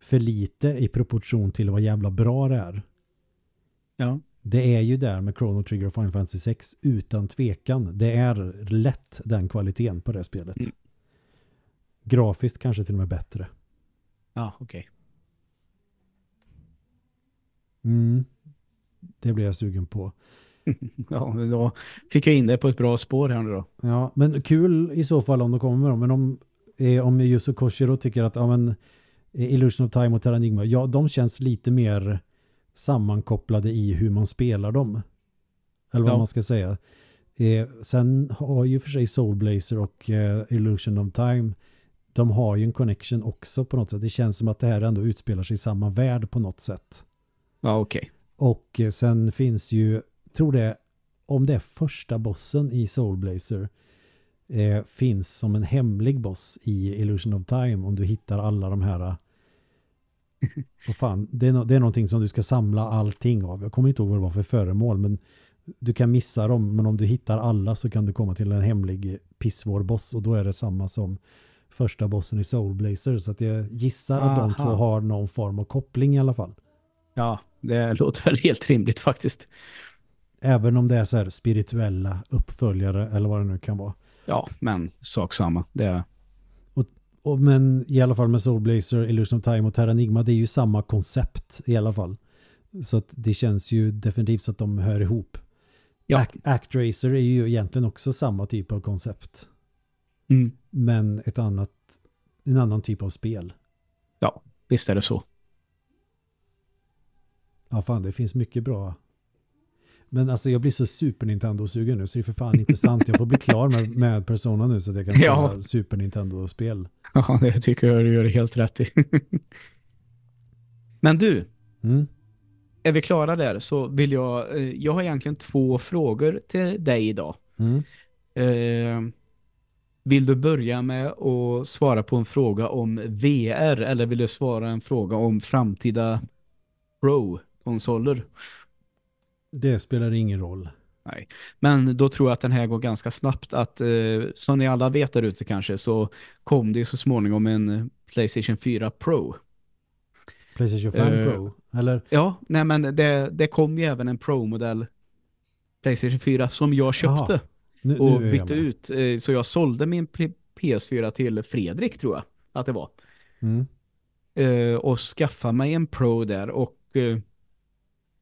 för lite i proportion till vad jävla bra det är. Ja. Det är ju där med Chrono Trigger och Final Fantasy 6 utan tvekan. Det är lätt den kvaliteten på det spelet. Mm. Grafiskt kanske till och med bättre. Ja, okej. Okay. Mm. Det blir jag sugen på. ja, då fick jag in det på ett bra spår här nu då. Ja, men kul i så fall om de kommer med dem. Men om, eh, om Yuzo Koshiro tycker att ja, men, eh, Illusion of Time och Terranigma, ja, de känns lite mer sammankopplade i hur man spelar dem. Eller vad ja. man ska säga. Eh, sen har ju för sig Soul Blazer och eh, Illusion of Time de har ju en connection också på något sätt. Det känns som att det här ändå utspelar sig i samma värld på något sätt. Ja, okej. Okay. Och eh, sen finns ju, tror det, om det är första bossen i Soul Blazer eh, finns som en hemlig boss i Illusion of Time om du hittar alla de här och fan, det är, no det är någonting som du ska samla allting av. Jag kommer inte ihåg vad det var för föremål men du kan missa dem men om du hittar alla så kan du komma till en hemlig pissvår boss och då är det samma som första bossen i Soul Blazer så att jag gissar Aha. att de två har någon form av koppling i alla fall. Ja, det låter väl helt rimligt faktiskt. Även om det är så här spirituella uppföljare eller vad det nu kan vara. Ja, men sak samma. Det är... Och, men i alla fall med Soul Blazer, Illusion of Time och Terranigma, det är ju samma koncept i alla fall. Så att det känns ju definitivt så att de hör ihop. Ja. Act, Actracer är ju egentligen också samma typ av koncept. Mm. Men ett annat, en annan typ av spel. Ja, visst är det så. Ja fan, det finns mycket bra. Men alltså jag blir så Super Nintendo-sugen nu så det är för fan inte sant. Jag får bli klar med, med Persona nu så att jag kan spela ja. Super Nintendo-spel. Ja, det tycker jag du gör helt rätt i. Men du, mm? är vi klara där så vill jag, eh, jag har egentligen två frågor till dig idag. Mm. Eh, vill du börja med att svara på en fråga om VR eller vill du svara en fråga om framtida Pro? Det spelar ingen roll. Nej, men då tror jag att den här går ganska snabbt att eh, som ni alla vet där ute kanske så kom det så småningom en Playstation 4 Pro. Playstation 5 uh, eh, Pro? Eller? Ja, nej men det, det kom ju även en Pro-modell Playstation 4 som jag köpte nu, och nu bytte ut. Eh, så jag sålde min PS4 till Fredrik tror jag. att det var. Mm. Uh, och skaffa mig en Pro där och uh,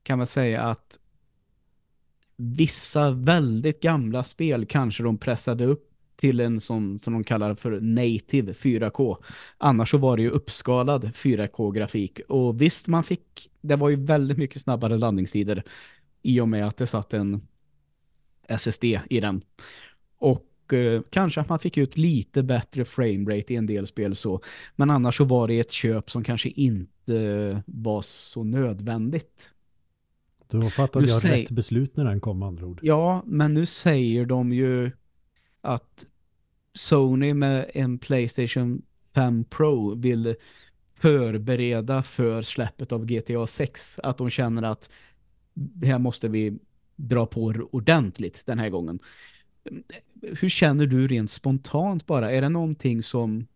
kan man säga att vissa väldigt gamla spel kanske de pressade upp till en som, som de kallar för native 4K. Annars så var det ju uppskalad 4K-grafik. Och visst, man fick, det var ju väldigt mycket snabbare landningstider i och med att det satt en SSD i den. Och eh, kanske att man fick ut lite bättre framerate i en del spel så. Men annars så var det ett köp som kanske inte var så nödvändigt. Du har fattat jag säg... rätt beslut när den kom andra ord. Ja, men nu säger de ju att Sony med en Playstation 5 Pro vill förbereda för släppet av GTA 6. Att de känner att här måste vi dra på ordentligt den här gången. Hur känner du rent spontant bara? Är det någonting som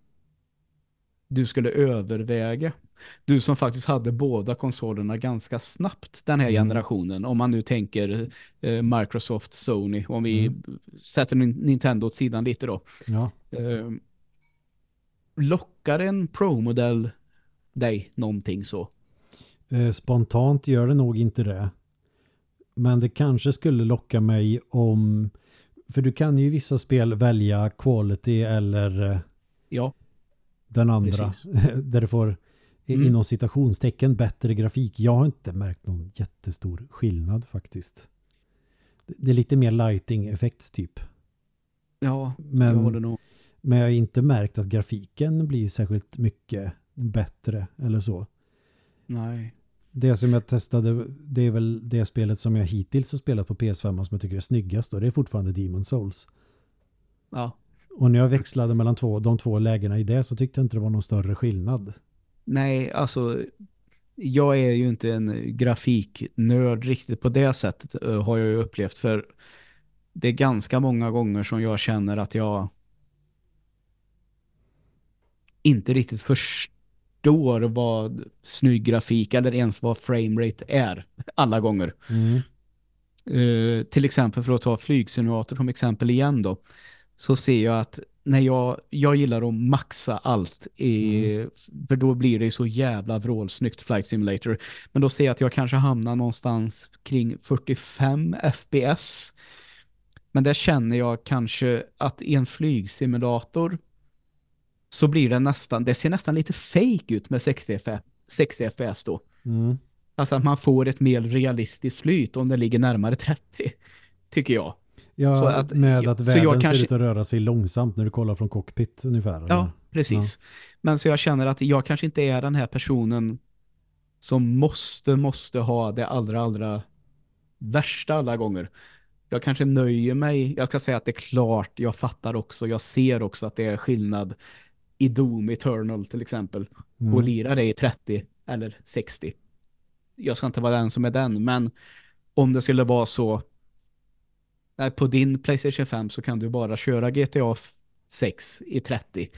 du skulle överväga? Du som faktiskt hade båda konsolerna ganska snabbt den här mm. generationen. Om man nu tänker eh, Microsoft, Sony. Om vi mm. sätter Nintendo åt sidan lite då. Ja. Eh, lockar en Pro-modell dig någonting så? Eh, spontant gör det nog inte det. Men det kanske skulle locka mig om... För du kan ju i vissa spel välja quality eller eh, ja. den andra. Där du får mm. inom citationstecken bättre grafik. Jag har inte märkt någon jättestor skillnad faktiskt. Det är lite mer lighting effekts typ. Ja, men, jag håller nog. Men jag har inte märkt att grafiken blir särskilt mycket bättre eller så. Nej. Det som jag testade, det är väl det spelet som jag hittills har spelat på PS5 som jag tycker är snyggast och det är fortfarande Demon Souls. Ja. Och när jag växlade mellan två, de två lägena i det så tyckte jag inte det var någon större skillnad. Nej, alltså jag är ju inte en grafiknörd riktigt på det sättet eh, har jag ju upplevt för det är ganska många gånger som jag känner att jag inte riktigt förstår vad snygg grafik eller ens vad framerate är alla gånger. Mm. Uh, till exempel för att ta flygsimulator som exempel igen då så ser jag att när jag, jag gillar att maxa allt i, mm. för då blir det så jävla vrålsnyggt Flight Simulator. Men då ser jag att jag kanske hamnar någonstans kring 45 FPS. Men där känner jag kanske att i en flygsimulator så blir det nästan, det ser nästan lite fake ut med 60 FPS, 60 FPS då. Mm. Alltså att man får ett mer realistiskt flyt om det ligger närmare 30, tycker jag. Ja, att, med att världen kanske... ser ut att röra sig långsamt när du kollar från cockpit ungefär. Eller? Ja, precis. Ja. Men så jag känner att jag kanske inte är den här personen som måste, måste ha det allra, allra värsta alla gånger. Jag kanske nöjer mig, jag ska säga att det är klart, jag fattar också, jag ser också att det är skillnad i Doom Eternal till exempel. Mm. Och lira det i 30 eller 60. Jag ska inte vara den som är den, men om det skulle vara så Nej, på din Playstation 5 så kan du bara köra GTA 6 i 30.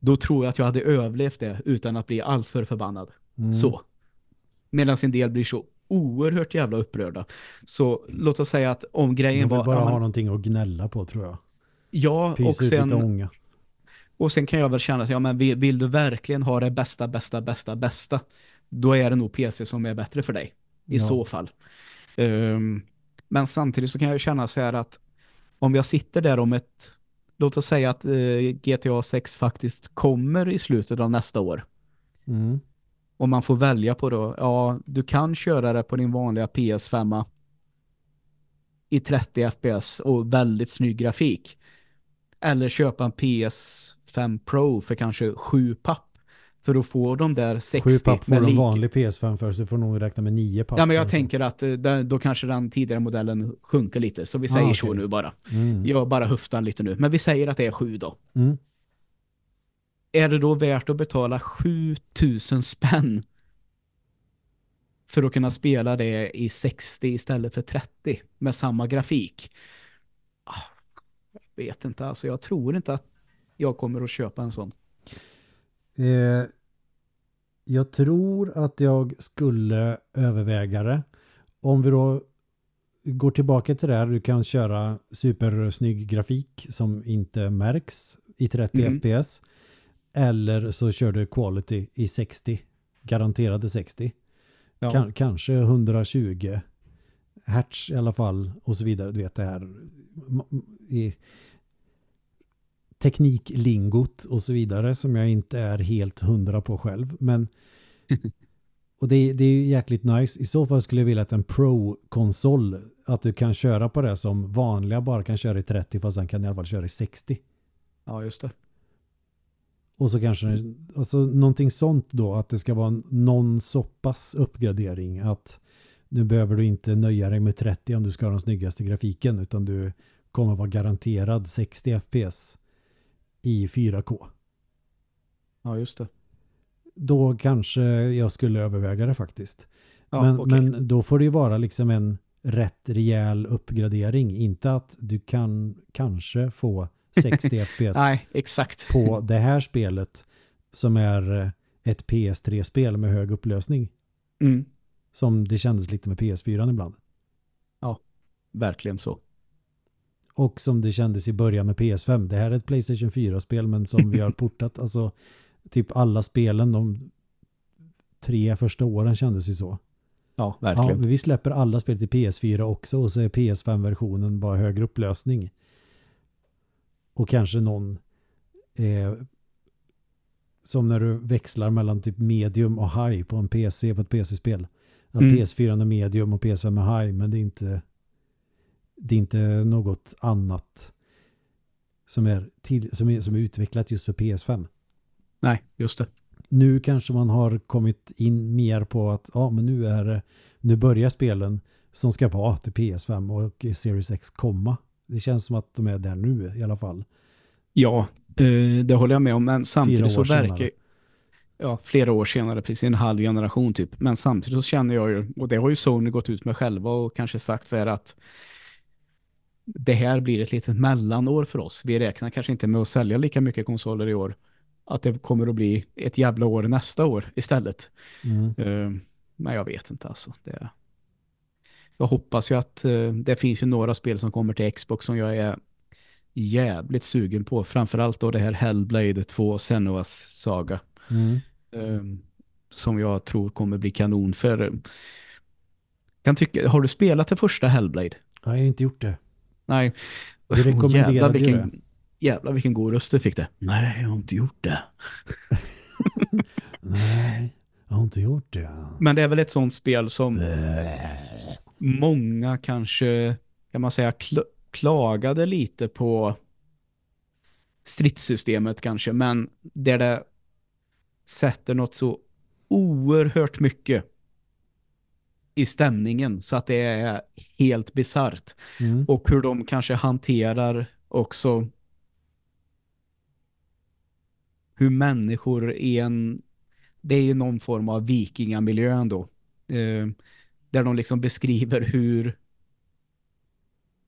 Då tror jag att jag hade överlevt det utan att bli alltför förbannad. Mm. Så. Medan en del blir så oerhört jävla upprörda. Så låt oss säga att om grejen var... bara ja, ha någonting att gnälla på tror jag. Ja, Pys och sen... Och sen kan jag väl känna att ja, men vill, vill, du verkligen ha det bästa, bästa, bästa, bästa då är det nog PC som är bättre för dig. I ja. så fall. Um, men samtidigt så kan jag känna så här att om jag sitter där om ett, låt oss säga att eh, GTA 6 faktiskt kommer i slutet av nästa år. Mm. Och man får välja på då, ja du kan köra det på din vanliga PS5 i 30 FPS och väldigt snygg grafik. Eller köpa en PS5 Pro för kanske 7 papp för att få de där 60 Sju papp får en vanlig PS5 för så får nog räkna med nio papp. Ja men jag tänker att eh, då kanske den tidigare modellen sjunker lite. Så vi säger ah, okay. så nu bara. Mm. Jag bara höftar lite nu. Men vi säger att det är sju då. Mm. Är det då värt att betala 7000 spänn för att kunna spela det i 60 istället för 30 med samma grafik? Ah, jag vet inte. Alltså jag tror inte att jag kommer att köpa en sån. Eh, jag tror att jag skulle överväga det. Om vi då går tillbaka till det här, du kan köra supersnygg grafik som inte märks i 30 mm. fps. Eller så kör du quality i 60. Garanterade 60. Ja. Kan, kanske 120 hertz i alla fall och så vidare. Du vet det här i tekniklingot och så vidare som jag inte är helt hundra på själv. Men och det, det är ju jäkligt nice. I så fall skulle jag vilja att en Pro-konsol att du kan köra på det som vanliga bara kan köra i 30 fast sen kan i alla fall köra i 60. Ja, just det. Och så kanske alltså någonting sånt då att det ska vara någon så pass uppgradering att nu behöver du inte nöja dig med 30 om du ska ha den snyggaste grafiken utan du kommer vara garanterad 60 fps i 4K. Ja, just det. Då kanske jag skulle överväga det faktiskt. Ja, men, okay. men då får det ju vara liksom en rätt rejäl uppgradering. Inte att du kan kanske få 60 fps Nej, exakt. på det här spelet som är ett PS3-spel med hög upplösning. Mm. Som det kändes lite med PS4 ibland. Ja, verkligen så. Och som det kändes i början med PS5. Det här är ett Playstation 4-spel men som vi har portat. Alltså typ alla spelen de tre första åren kändes ju så. Ja, verkligen. Ja, vi släpper alla spel till PS4 också och så är PS5-versionen bara högre upplösning. Och kanske någon eh, som när du växlar mellan typ medium och high på en PC på ett PC-spel. Mm. PS4 är medium och PS5 är high men det är inte det är inte något annat som är, till, som är, som är utvecklat just för PS5. Nej, just det. Nu kanske man har kommit in mer på att ja, men nu är nu börjar spelen som ska vara till PS5 och Series X komma. Det känns som att de är där nu i alla fall. Ja, eh, det håller jag med om. Men samtidigt så verkar senare. ja, flera år senare, precis en halv generation typ. Men samtidigt så känner jag ju, och det har ju Sony gått ut med själva och kanske sagt så här att det här blir ett litet mellanår för oss. Vi räknar kanske inte med att sälja lika mycket konsoler i år. Att det kommer att bli ett jävla år nästa år istället. Mm. Uh, men jag vet inte alltså. Det, jag hoppas ju att uh, det finns ju några spel som kommer till Xbox som jag är jävligt sugen på. Framförallt då det här Hellblade 2 Senuas saga. Mm. Uh, som jag tror kommer bli kanon för kan tycka, har du spelat det första Hellblade? Nej, jag har inte gjort det. Nej. Du rekommenderade jävlar, vilken, det. Jävlar vilken god röst du fick det. Nej, jag har inte gjort det. Nej, jag har inte gjort det. Men det är väl ett sånt spel som många kanske, kan man säga, kl klagade lite på stridssystemet kanske, men där det sätter något så oerhört mycket i stämningen så att det är helt bizart. Mm. Och hur de kanske hanterar också hur människor i en det är ju någon form av vikingamiljö ändå. Eh, där de liksom beskriver hur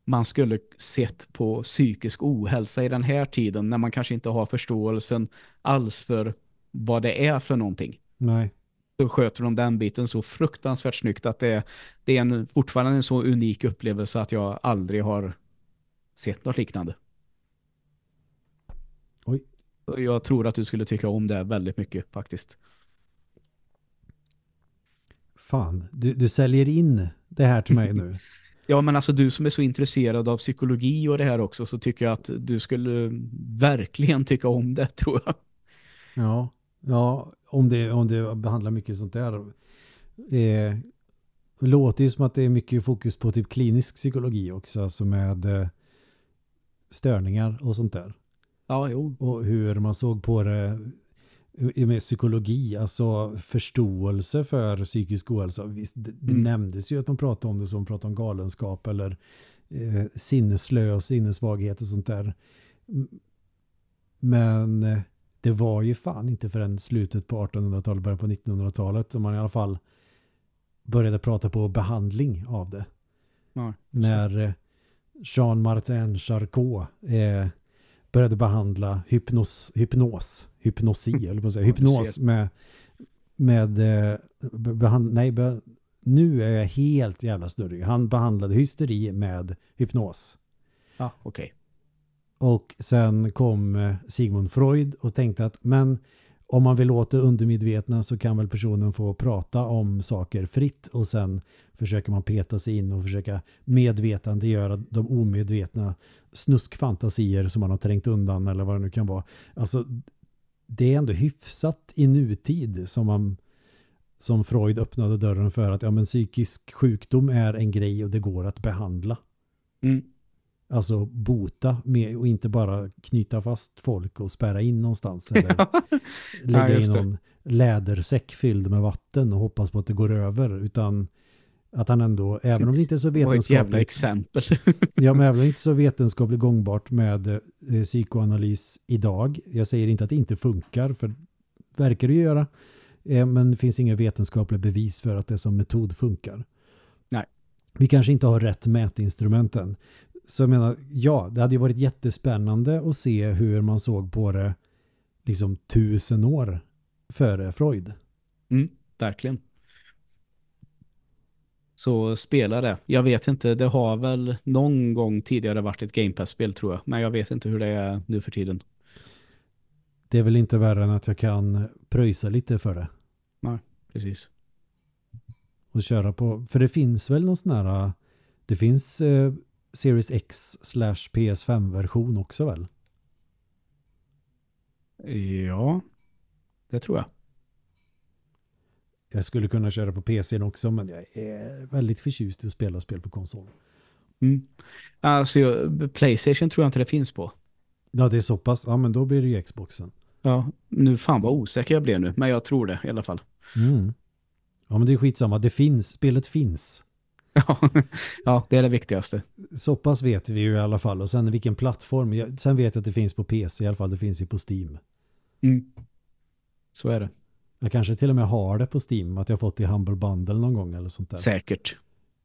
man skulle sett på psykisk ohälsa i den här tiden när man kanske inte har förståelsen alls för vad det är för någonting. Nej så sköter de den biten så fruktansvärt snyggt att det, det är en, fortfarande en så unik upplevelse att jag aldrig har sett något liknande. Oj. Jag tror att du skulle tycka om det väldigt mycket faktiskt. Fan, du, du säljer in det här till mig nu. ja, men alltså du som är så intresserad av psykologi och det här också så tycker jag att du skulle verkligen tycka om det, tror jag. Ja, ja om det, om det behandlar mycket sånt där. Eh, det låter ju som att det är mycket fokus på typ klinisk psykologi också, alltså med eh, störningar och sånt där. Ja, jo. Och hur man såg på det med psykologi, alltså förståelse för psykisk ohälsa. Visst, det, det mm. nämndes ju att man pratade om det som pratade om galenskap eller eh, sinneslö och sinnessvaghet och sånt där. Men eh, det var ju fan inte förrän slutet på 1800-talet, början på 1900-talet som man i alla fall började prata på behandling av det. Ja, När eh, Jean-Martin Charcot eh, började behandla hypnos, hypnos, hypnosi, eller vad säger hypnos med, med eh, behand, nej, be, nu är jag helt jävla större. Han behandlade hysteri med hypnos. Ja, okej. Okay. Och sen kom eh, Sigmund Freud och tänkte att men om man vill låta undermedvetna så kan väl personen få prata om saker fritt och sen försöker man peta sig in och försöka medvetandegöra de omedvetna snuskfantasier som man har trängt undan eller vad det nu kan vara. Alltså det är ändå hyfsat i nutid som man som Freud öppnade dörren för att ja, men psykisk sjukdom är en grej och det går att behandla. Mm. Alltså bota med och inte bara knyta fast folk och spärra in någonstans eller ja. lägga ja, in någon lädersäck fylld med vatten och hoppas på att det går över utan att han ändå, även om det inte är så vetenskapligt. ett jävla exempel. ja, men även om det inte är så vetenskapligt gångbart med eh, psykoanalys idag. Jag säger inte att det inte funkar, för verkar det göra. Eh, men det finns inga vetenskapliga bevis för att det som metod funkar. Nej. Vi kanske inte har rätt mätinstrumenten. Så jag menar, ja, det hade ju varit jättespännande att se hur man såg på det liksom tusen år före Freud. Mm, verkligen. Så spela det. Jag vet inte, det har väl någon gång tidigare varit ett Game Pass-spel tror jag. Men jag vet inte hur det är nu för tiden. Det är väl inte värre än att jag kan pröjsa lite för det. Nej, precis. Och köra på, för det finns väl någon sån här, det finns eh, Series X slash PS5-version också väl? Ja, det tror jag. Jag skulle kunna köra på PC också men jag är väldigt förtjust i att spela spel på konsol. Mm. Alltså Playstation tror jag inte det finns på. Ja det är så pass. Ja men då blir det ju Xboxen. Ja, nu fan vad osäker jag blev nu. Men jag tror det i alla fall. Mm. Ja men det är skitsamma. Det finns. Spelet finns. ja, det är det viktigaste. Så pass vet vi ju i alla fall. Och sen vilken plattform. Sen vet jag att det finns på PC i alla fall. Det finns ju på Steam. Mm. Så är det. Jag kanske till och med har det på Steam. Att jag fått i Humble Bundle någon gång eller sånt där. Säkert.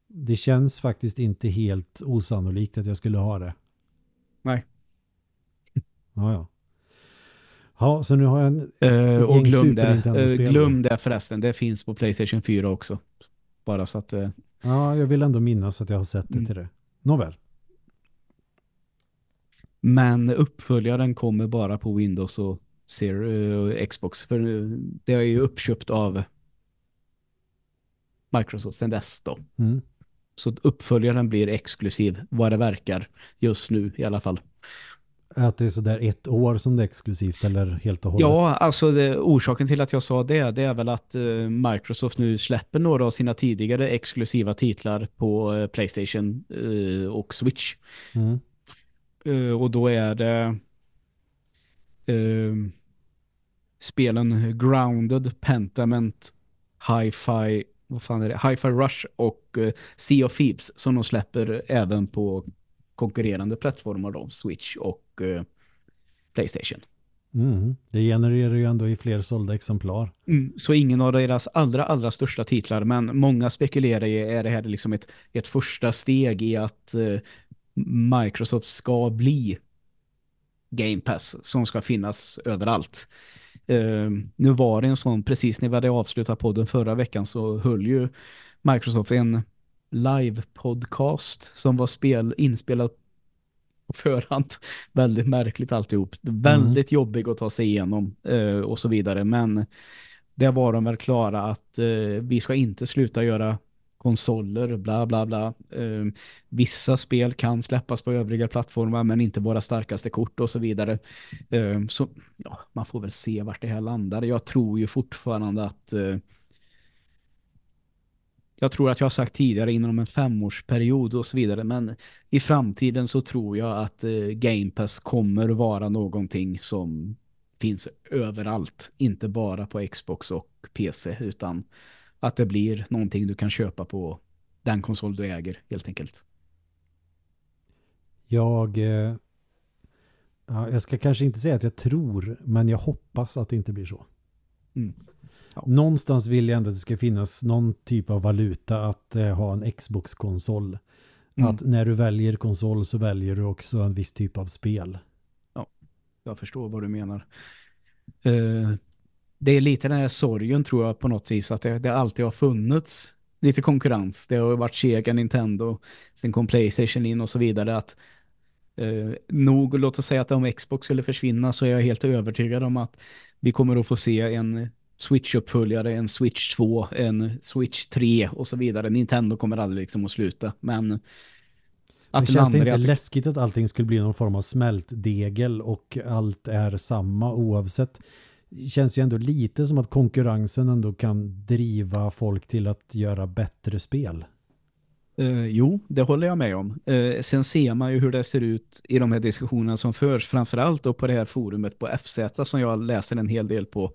Det känns faktiskt inte helt osannolikt att jag skulle ha det. Nej. Ja, ja. Ja, så nu har jag en, uh, och glöm det, uh, glöm det förresten. Det finns på Playstation 4 också. Bara så att... Uh... Ja, jag vill ändå minnas att jag har sett det mm. till det. Nåväl. Men uppföljaren kommer bara på Windows och Zero, Xbox. För det är ju uppköpt av Microsoft sen dess då. Mm. Så uppföljaren blir exklusiv vad det verkar just nu i alla fall. Att det är sådär ett år som det är exklusivt eller helt och hållet? Ja, alltså det, orsaken till att jag sa det, det är väl att uh, Microsoft nu släpper några av sina tidigare exklusiva titlar på uh, Playstation uh, och Switch. Mm. och då är det spelen Grounded, Pentament, Hi-Fi vad fan är det? Hi-Fi Rush och Sea of Thieves som de släpper även på konkurrerande plattformar då, Switch och eh, Playstation. Mm, det genererar ju ändå i fler sålda exemplar. Mm, så ingen av deras allra, allra största titlar, men många spekulerar i är det här liksom ett, ett första steg i att eh, Microsoft ska bli Game Pass som ska finnas överallt. Uh, nu var det en sån, precis när vi hade avslutat podden förra veckan så höll ju Microsoft en live-podcast som var spel, inspelad på förhand. Väldigt märkligt alltihop. Väldigt mm. jobbig att ta sig igenom eh, och så vidare. Men det var de väl klara att eh, vi ska inte sluta göra konsoler, bla bla bla. Eh, vissa spel kan släppas på övriga plattformar men inte våra starkaste kort och så vidare. Eh, så ja, man får väl se vart det här landar. Jag tror ju fortfarande att eh, jag tror att jag har sagt tidigare inom en femårsperiod och så vidare. Men i framtiden så tror jag att eh, Game Pass kommer vara någonting som finns överallt. Inte bara på Xbox och PC utan att det blir någonting du kan köpa på den konsol du äger helt enkelt. Jag, eh, ja, jag ska kanske inte säga att jag tror men jag hoppas att det inte blir så. Mm. Ja. Någonstans vill jag ändå att det ska finnas någon typ av valuta att eh, ha en Xbox-konsol. Mm. Att när du väljer konsol så väljer du också en viss typ av spel. Ja, jag förstår vad du menar. Uh, det är lite den här sorgen tror jag på något vis att det, det alltid har funnits lite konkurrens. Det har varit Sega, Nintendo, sen kom Playstation in och så vidare att Eh, nog, låt oss säga att om Xbox skulle försvinna så är jag helt övertygad om att vi kommer att få se en Switch-uppföljare, en Switch 2, en Switch 3 och så vidare. Nintendo kommer aldrig liksom att sluta, men att det känns inte att... läskigt att allting skulle bli någon form av smältdegel och allt är samma oavsett. Det känns ju ändå lite som att konkurrensen ändå kan driva folk till att göra bättre spel. Uh, jo, det håller jag med om. Uh, sen ser man ju hur det ser ut i de här diskussionerna som förs, framförallt då på det här forumet på FZ som jag läser en hel del på.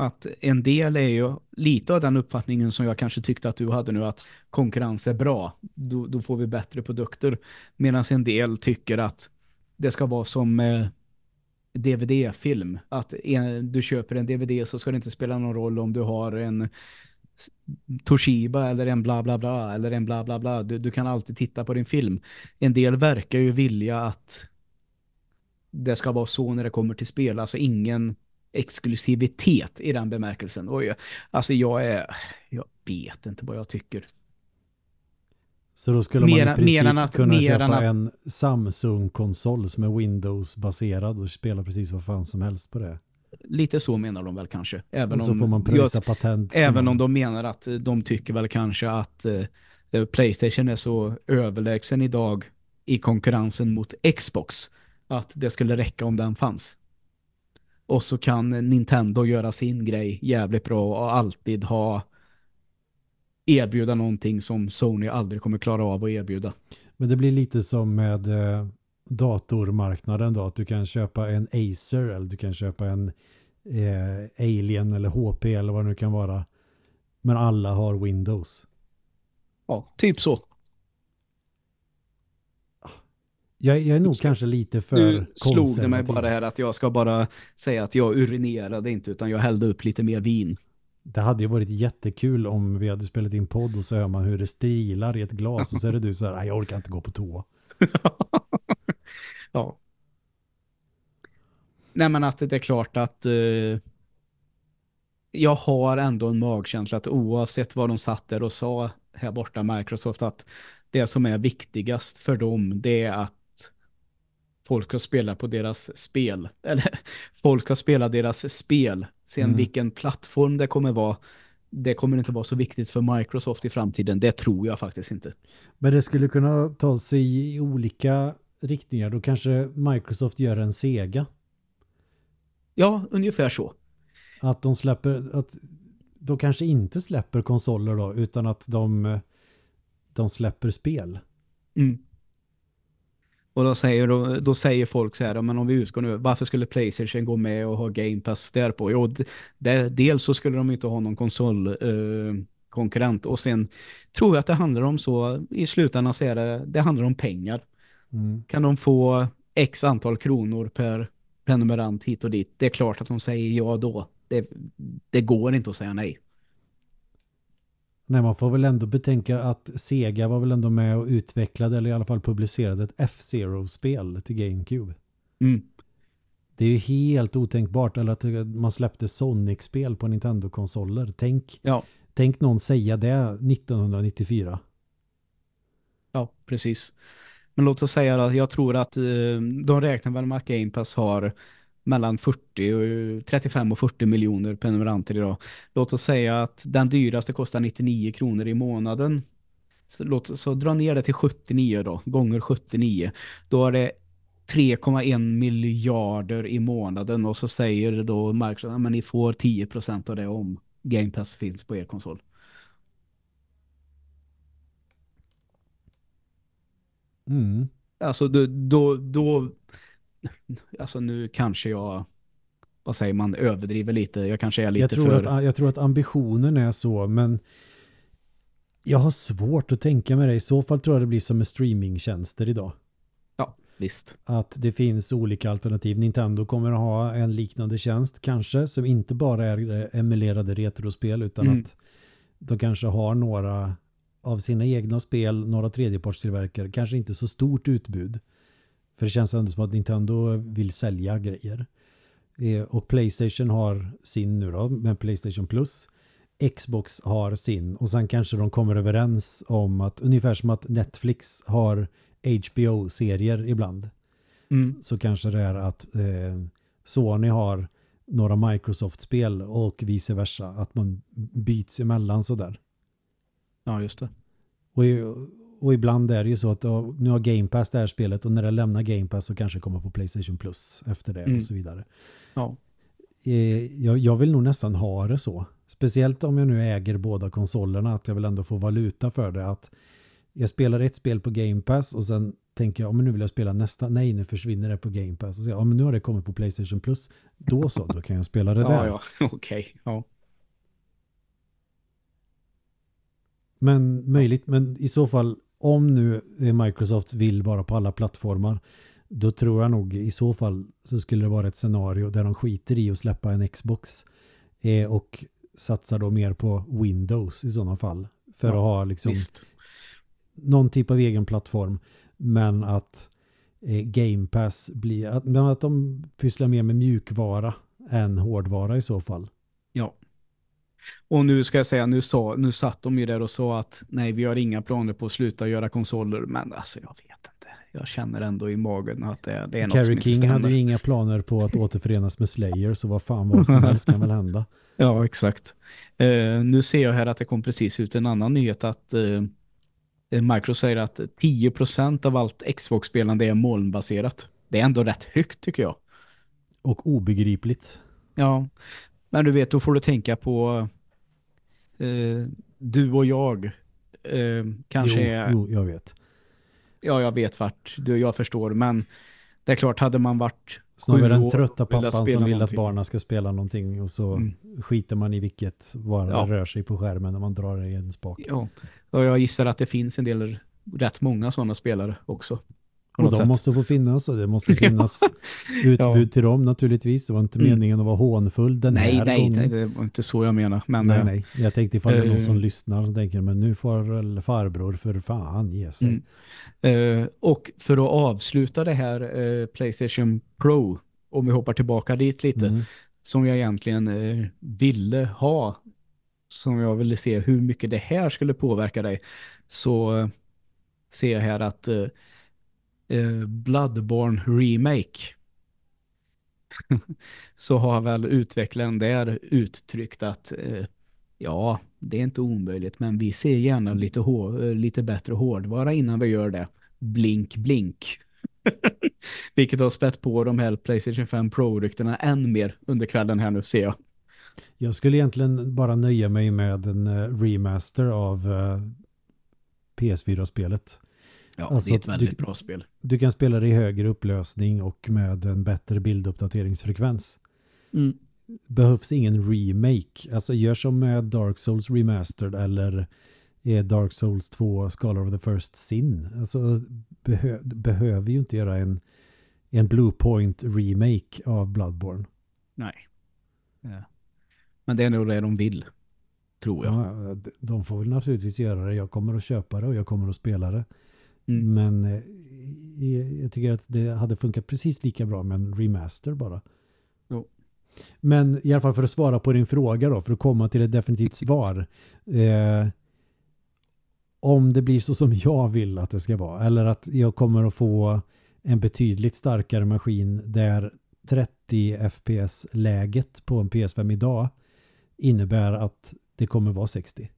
Att en del är ju lite av den uppfattningen som jag kanske tyckte att du hade nu, att konkurrens är bra. Då, då får vi bättre produkter. Medan en del tycker att det ska vara som eh, DVD-film. Att en, du köper en DVD så ska det inte spela någon roll om du har en Toshiba eller en bla bla bla eller en bla bla bla. Du, du kan alltid titta på din film. En del verkar ju vilja att det ska vara så när det kommer till spel. Alltså ingen exklusivitet i den bemärkelsen. Och jag, alltså jag är, jag vet inte vad jag tycker. Så då skulle mer, man i princip att, kunna köpa att, en Samsung-konsol som är Windows-baserad och spela precis vad fan som helst på det. Lite så menar de väl kanske. Även och så om, får man pröjsa patent. Även om de menar att de tycker väl kanske att eh, Playstation är så överlägsen idag i konkurrensen mot Xbox att det skulle räcka om den fanns. Och så kan Nintendo göra sin grej jävligt bra och alltid ha erbjuda någonting som Sony aldrig kommer klara av att erbjuda. Men det blir lite som med eh, datormarknaden då, att du kan köpa en Acer eller du kan köpa en eh, Alien eller HP eller vad det nu kan vara. Men alla har Windows. Ja, typ så. Jag, jag är nog kanske lite för Nu slog det mig bara här att jag ska bara säga att jag urinerade inte utan jag hällde upp lite mer vin. Det hade ju varit jättekul om vi hade spelat in podd och så hör man hur det strilar i ett glas och så är det du så här, jag orkar inte gå på toa. ja. Nej men att det är klart att uh, jag har ändå en magkänsla att oavsett vad de satt där och sa här borta Microsoft att det som är viktigast för dem det är att folk ska spela på deras spel. Eller folk ska spela deras spel. Sen mm. vilken plattform det kommer vara det kommer inte vara så viktigt för Microsoft i framtiden. Det tror jag faktiskt inte. Men det skulle kunna ta sig i olika riktningar. Då kanske Microsoft gör en Sega. Ja, ungefär så. Att de släpper, att de kanske inte släpper konsoler då, utan att de, de släpper spel. Mm. Och då säger, då, då säger folk så här, men om vi utgår nu, varför skulle Playstation gå med och ha Game Pass där på? Jo, det, dels så skulle de inte ha någon konsolkonkurrent eh, och sen tror jag att det handlar om så, i slutändan så är det, det handlar om pengar. Mm. Kan de få x antal kronor per prenumerant hit och dit? Det är klart att de säger ja då. Det, det går inte att säga nej. Nej, man får väl ändå betänka att Sega var väl ändå med och utvecklade eller i alla fall publicerade ett F-Zero-spel till GameCube. Mm. Det är ju helt otänkbart eller att man släppte Sonic-spel på Nintendo-konsoler. Tänk, ja. tänk någon säga det 1994. Ja, precis. Men låt oss säga att jag tror att eh, de räknar väl med att Game Pass har mellan 40 och 35 och 40 miljoner prenumeranter idag. Låt oss säga att den dyraste kostar 99 kronor i månaden. Så, låt, så dra ner det till 79 då, gånger 79. Då är det 3,1 miljarder i månaden och så säger då Microsoft att ni får 10% av det om Game Pass finns på er konsol. Mm. Alltså då, då, då alltså nu kanske jag vad säger man, överdriver lite. Jag kanske är lite jag tror för... Att, jag tror att ambitionen är så, men jag har svårt att tänka mig det. I så fall tror jag det blir som med streamingtjänster idag. Ja, visst. Att det finns olika alternativ. Nintendo kommer att ha en liknande tjänst kanske, som inte bara är emulerade retrospel, utan mm. att de kanske har några av sina egna spel, några tredjepartstillverkare, kanske inte så stort utbud. För det känns ändå som att Nintendo vill sälja grejer. Eh, och Playstation har sin nu då med Playstation Plus. Xbox har sin och sen kanske de kommer överens om att ungefär som att Netflix har HBO-serier ibland. Mm. Så kanske det är att eh, Sony har några Microsoft-spel och vice versa. Att man byts emellan sådär. Ja, just det. Och, och ibland är det ju så att nu har Game Pass det här spelet och när det lämnar Game Pass så kanske det kommer på Playstation Plus efter det mm. och så vidare. Ja. Eh, jag, jag vill nog nästan ha det så. Speciellt om jag nu äger båda konsolerna att jag vill ändå få valuta för det. Att jag spelar ett spel på Game Pass och sen tänker jag, men nu vill jag spela nästa. Nej, nu försvinner det på Game Pass. Och så, ja, men nu har det kommit på Playstation Plus. Då så, då kan jag spela det där. Ja, ja, okej. Okay. Ja. Men möjligt, men i så fall om nu Microsoft vill vara på alla plattformar då tror jag nog i så fall så skulle det vara ett scenario där de skiter i att släppa en Xbox eh, och satsar då mer på Windows i sådana fall för ja, att ha liksom visst. någon typ av egen plattform men att eh, Game Pass blir att, att de pysslar mer med mjukvara än hårdvara i så fall. Ja. Och nu ska jag säga, nu, sa, nu satt de ju där och sa att nej, vi har inga planer på att sluta göra konsoler, men alltså jag vet inte. Jag känner ändå i magen att det, det är något Carrie som inte King stämmer. hade ju inga planer på att återförenas med Slayer, så vad fan vad som helst kan väl hända. Ja, exakt. Uh, nu ser jag här att det kom precis ut en annan nyhet att uh, Microsoft säger att 10% av allt Xbox-spelande är molnbaserat. Det är ändå rätt högt tycker jag. Och obegripligt. Ja, men du vet, då får du tänka på uh, du och jag kanske jo, är... Jo, jag vet. Ja, jag vet vart. Du, jag förstår, men det är klart, hade man varit Snarare den trötta pappan som vill någonting. att barnen ska spela någonting och så mm. skiter man i vilket var ja. rör sig på skärmen när man drar i en spak. Ja, och jag gissar att det finns en del rätt många sådana spelare också. Och de sätt. måste få finnas och det måste finnas utbud ja. till dem naturligtvis. Det var inte mm. meningen att vara hånfull den nej, här nej, gången. Nej, det var inte så jag menar. Men, nej, nej. Jag tänkte ifall det är någon uh, som lyssnar och tänker men nu får väl farbror för fan ge sig. Mm. Uh, och för att avsluta det här uh, Playstation Pro, om vi hoppar tillbaka dit lite, mm. som jag egentligen ville ha, som jag ville se hur mycket det här skulle påverka dig, så ser jag här att eh, Bloodborne Remake så har väl utvecklaren där uttryckt att eh, ja, det är inte omöjligt men vi ser gärna lite, eh, lite bättre hårdvara innan vi gör det. Blink, blink. Vilket har spett på de här Playstation 5 Pro-rykterna än mer under kvällen här nu ser jag. Jag skulle egentligen bara nöja mig med en eh, remaster av eh, PS4-spelet. Ja, alltså, det är ett väldigt du, bra spel. Du kan spela det i högre upplösning och med en bättre bilduppdateringsfrekvens. Mm. Behövs ingen remake. Alltså gör som med Dark Souls Remastered eller är Dark Souls 2 Scholar of the First Sin. Alltså behö, behöver ju inte göra en, en Bluepoint remake av Bloodborne. Nej. Ja. Men det är nog det de vill. Tror jag. Ja, de får väl naturligtvis göra det. Jag kommer att köpa det och jag kommer att spela det. Mm. Men eh, jag tycker att det hade funkat precis lika bra med en remaster bara. Jo. Men i alla fall för att svara på din fråga då, för att komma till ett definitivt svar. Eh, om det blir så som jag vill att det ska vara, eller att jag kommer att få en betydligt starkare maskin där 30 FPS-läget på en PS5 idag innebär att det kommer vara 60.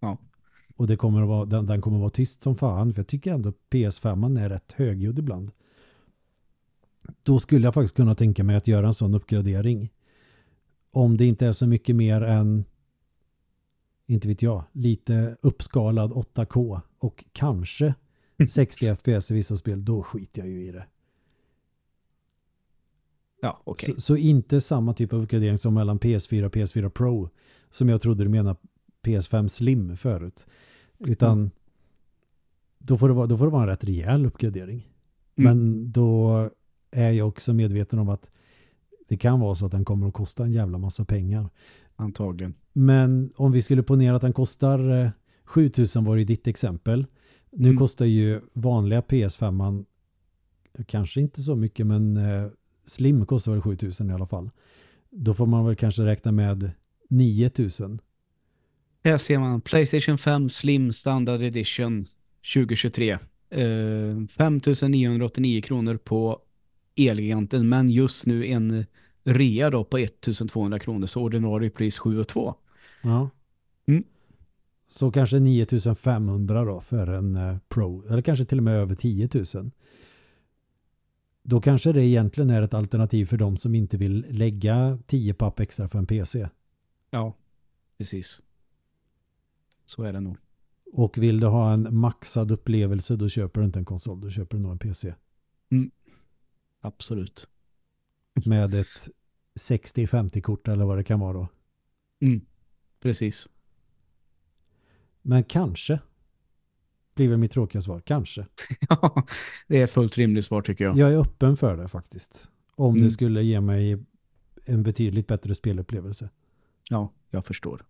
Ja. Och det kommer att vara, den, den kommer att vara tyst som fan. För jag tycker ändå PS5 är rätt högljudd ibland. Då skulle jag faktiskt kunna tänka mig att göra en sån uppgradering. Om det inte är så mycket mer än inte vet jag, lite uppskalad 8K och kanske 60 FPS i vissa spel, då skiter jag ju i det. Ja, okay. så, så, inte samma typ av uppgradering som mellan PS4 och PS4 Pro som jag trodde du menade PS5 Slim förut. Utan mm. då, får det vara, då får det vara en rätt rejäl uppgradering. Mm. Men då är jag också medveten om att det kan vara så att den kommer att kosta en jävla massa pengar. Antagligen. Men om vi skulle ponera att den kostar 7000 eh, var i ditt exempel. Nu mm. kostar ju vanliga PS5 kanske inte så mycket men eh, Slim kostar väl 7000 i alla fall. Då får man väl kanske räkna med 9000 här ser man Playstation 5 Slim Standard Edition 2023. eh, 5989 kronor på Elgiganten men just nu en rea då på 1200 kronor så ordinarie pris 7 2. Ja. Mm. Så kanske 9500 då för en eh, Pro eller kanske till och med över 10 000. Då kanske det egentligen är ett alternativ för de som inte vill lägga 10 papp extra för en PC. Ja, precis. Så är det nog. Och vill du ha en maxad upplevelse då köper du inte en konsol, då köper du nog en PC. Mm. Absolut. Med ett 60-50-kort eller vad det kan vara då. Mm. Precis. Men kanske blir väl mitt tråkiga svar. Kanske. ja, det är fullt rimligt svar tycker jag. Jag är öppen för det faktiskt. Om mm. det skulle ge mig en betydligt bättre spelupplevelse. Ja, jag förstår.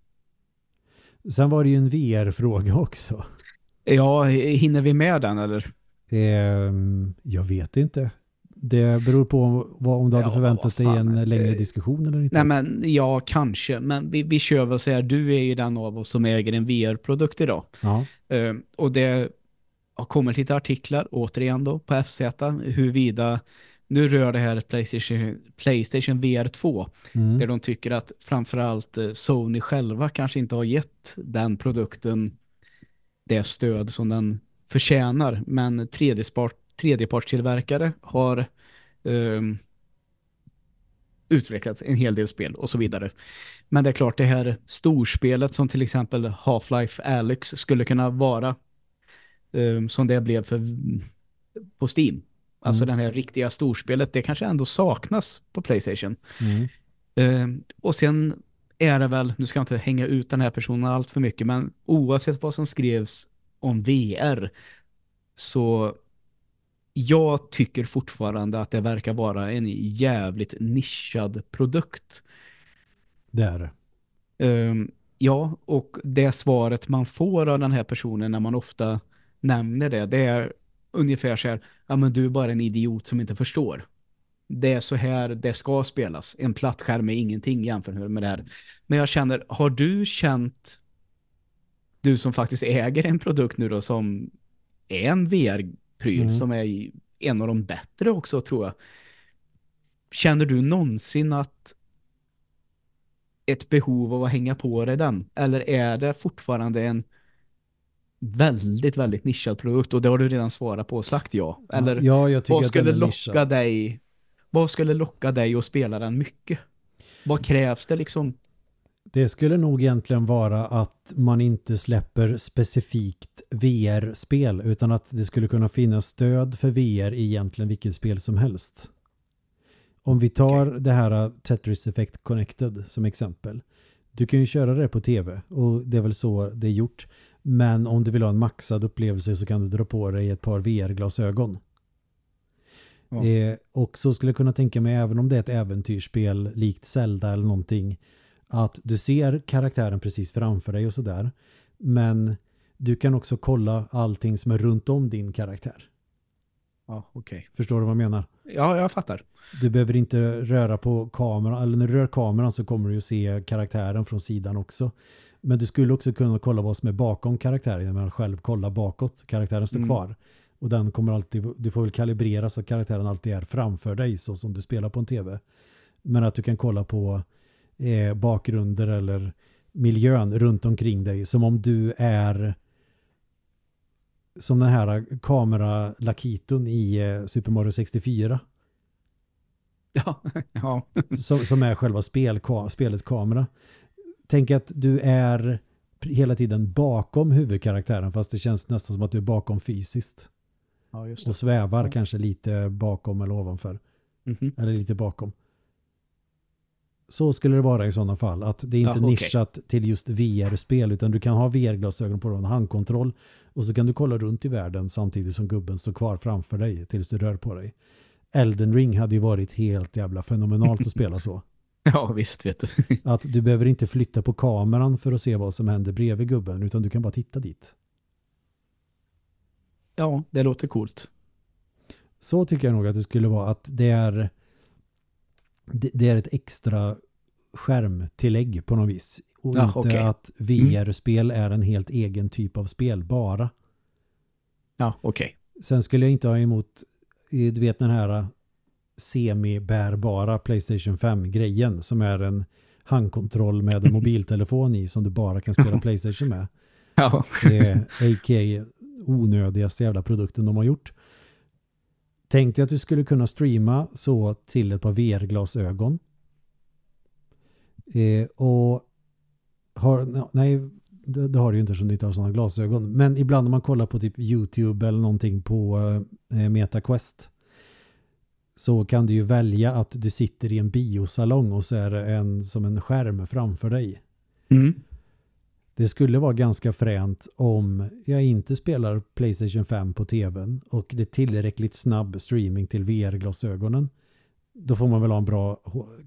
Sen var det ju en VR-fråga också. Ja, hinner vi med den eller? Eh, jag vet inte. Det beror på vad, om du hade förväntat dig en längre diskussion eller inte. Nej men ja, kanske. Men vi, vi kör väl så här, du är ju den av oss som äger en VR-produkt idag. Ja. Uh, och det har kommit lite artiklar, återigen då, på FZ, huruvida nu rör det här Playstation, Playstation VR 2 mm. där de tycker att framförallt eh, Sony själva kanske inte har gett den produkten det stöd som den förtjänar. Men tredjepartstillverkare har um, utvecklat en hel del spel och så vidare. Men det är klart det här storspelet som till exempel Half-Life Alyx skulle kunna vara um, som det blev för på Steam. Alltså mm. den här riktiga storspelet, det kanske ändå saknas på Playstation. Mm. Um, och sen är det väl, nu ska jag inte hänga ut den här personen allt för mycket, men oavsett vad som skrevs om VR så jag tycker fortfarande att det verkar vara en jävligt nischad produkt. Det är det. Um, ja, och det svaret man får av den här personen när man ofta nämner det, det är ungefär så här, ja men du är bara en idiot som inte förstår. Det är så här det ska spelas. En platt skärm är ingenting jämfört med det här. Men jag känner, har du känt du som faktiskt äger en produkt nu då som är en VR-pryl mm. som är en av de bättre också tror jag. Känner du någonsin att ett behov av att hänga på dig den? Eller är det fortfarande en väldigt, väldigt nischad produkt och det har du redan svarat på och sagt ja. Eller ja, jag vad skulle locka nischad. dig vad skulle locka dig att spela den mycket? Vad krävs det liksom? Det skulle nog egentligen vara att man inte släpper specifikt VR-spel utan att det skulle kunna finnas stöd för VR i egentligen vilket spel som helst. Om vi tar okay. det här Tetris Effect Connected som exempel. Du kan ju köra det på tv och det är väl så det är gjort. Men om du vill ha en maxad upplevelse så kan du dra på dig ett par VR-glasögon. Ja. Eh, och så skulle jag kunna tänka mig även om det är ett äventyrsspel likt Zelda eller någonting att du ser karaktären precis framför dig och sådär. Men du kan också kolla allting som är runt om din karaktär. Ja, okej. Okay. Förstår du vad jag menar? Ja, jag fattar. Du behöver inte röra på kameran, eller när du rör kameran så kommer du ju se karaktären från sidan också. Men du skulle också kunna kolla vad som är bakom karaktären att själv kolla bakåt. Karaktären står mm. kvar. Och den kommer alltid, du får väl kalibrera så att karaktären alltid är framför dig så som du spelar på en tv. Men att du kan kolla på eh, bakgrunder eller miljön runt omkring dig som om du är som den här kameralakiton i eh, Super Mario 64. Ja, ja. som, som är själva spel, spelets kamera. Tänk att du är hela tiden bakom huvudkaraktären fast det känns nästan som att du är bakom fysiskt. Ja, och svävar ja. kanske lite bakom eller ovanför. Mm -hmm. Eller lite bakom. Så skulle det vara i sådana fall. Att det är inte ja, okay. nischat till just VR-spel utan du kan ha VR-glasögon på en handkontroll och så kan du kolla runt i världen samtidigt som gubben står kvar framför dig tills du rör på dig. Elden Ring hade ju varit helt jävla fenomenalt att spela så. Ja, visst vet du. att du behöver inte flytta på kameran för att se vad som händer bredvid gubben utan du kan bara titta dit. Ja, det låter coolt. Så tycker jag nog att det skulle vara att det är det, är ett extra skärmtillägg på något vis. Och ja, inte okay. att VR-spel mm. är en helt egen typ av spel bara. Ja, okej. Okay. Sen skulle jag inte ha emot du vet den här semi-bärbara Playstation 5-grejen som är en handkontroll med en mobiltelefon i som du bara kan spela Playstation med. Ja. Det är a.k.a. onödigaste jävla produkten de har gjort. Tänkte att du skulle kunna streama så till ett par VR-glasögon. Eh, och har, nej, det, det, har du ju inte som du inte har sådana glasögon. Men ibland om man kollar på typ YouTube eller någonting på eh, MetaQuest så kan du ju välja att du sitter i en biosalong och så är det en, som en skärm framför dig. Mm. Det skulle vara ganska fränt om jag inte spelar Playstation 5 på tvn och det är tillräckligt snabb streaming till VR-glasögonen. Då får man väl ha en bra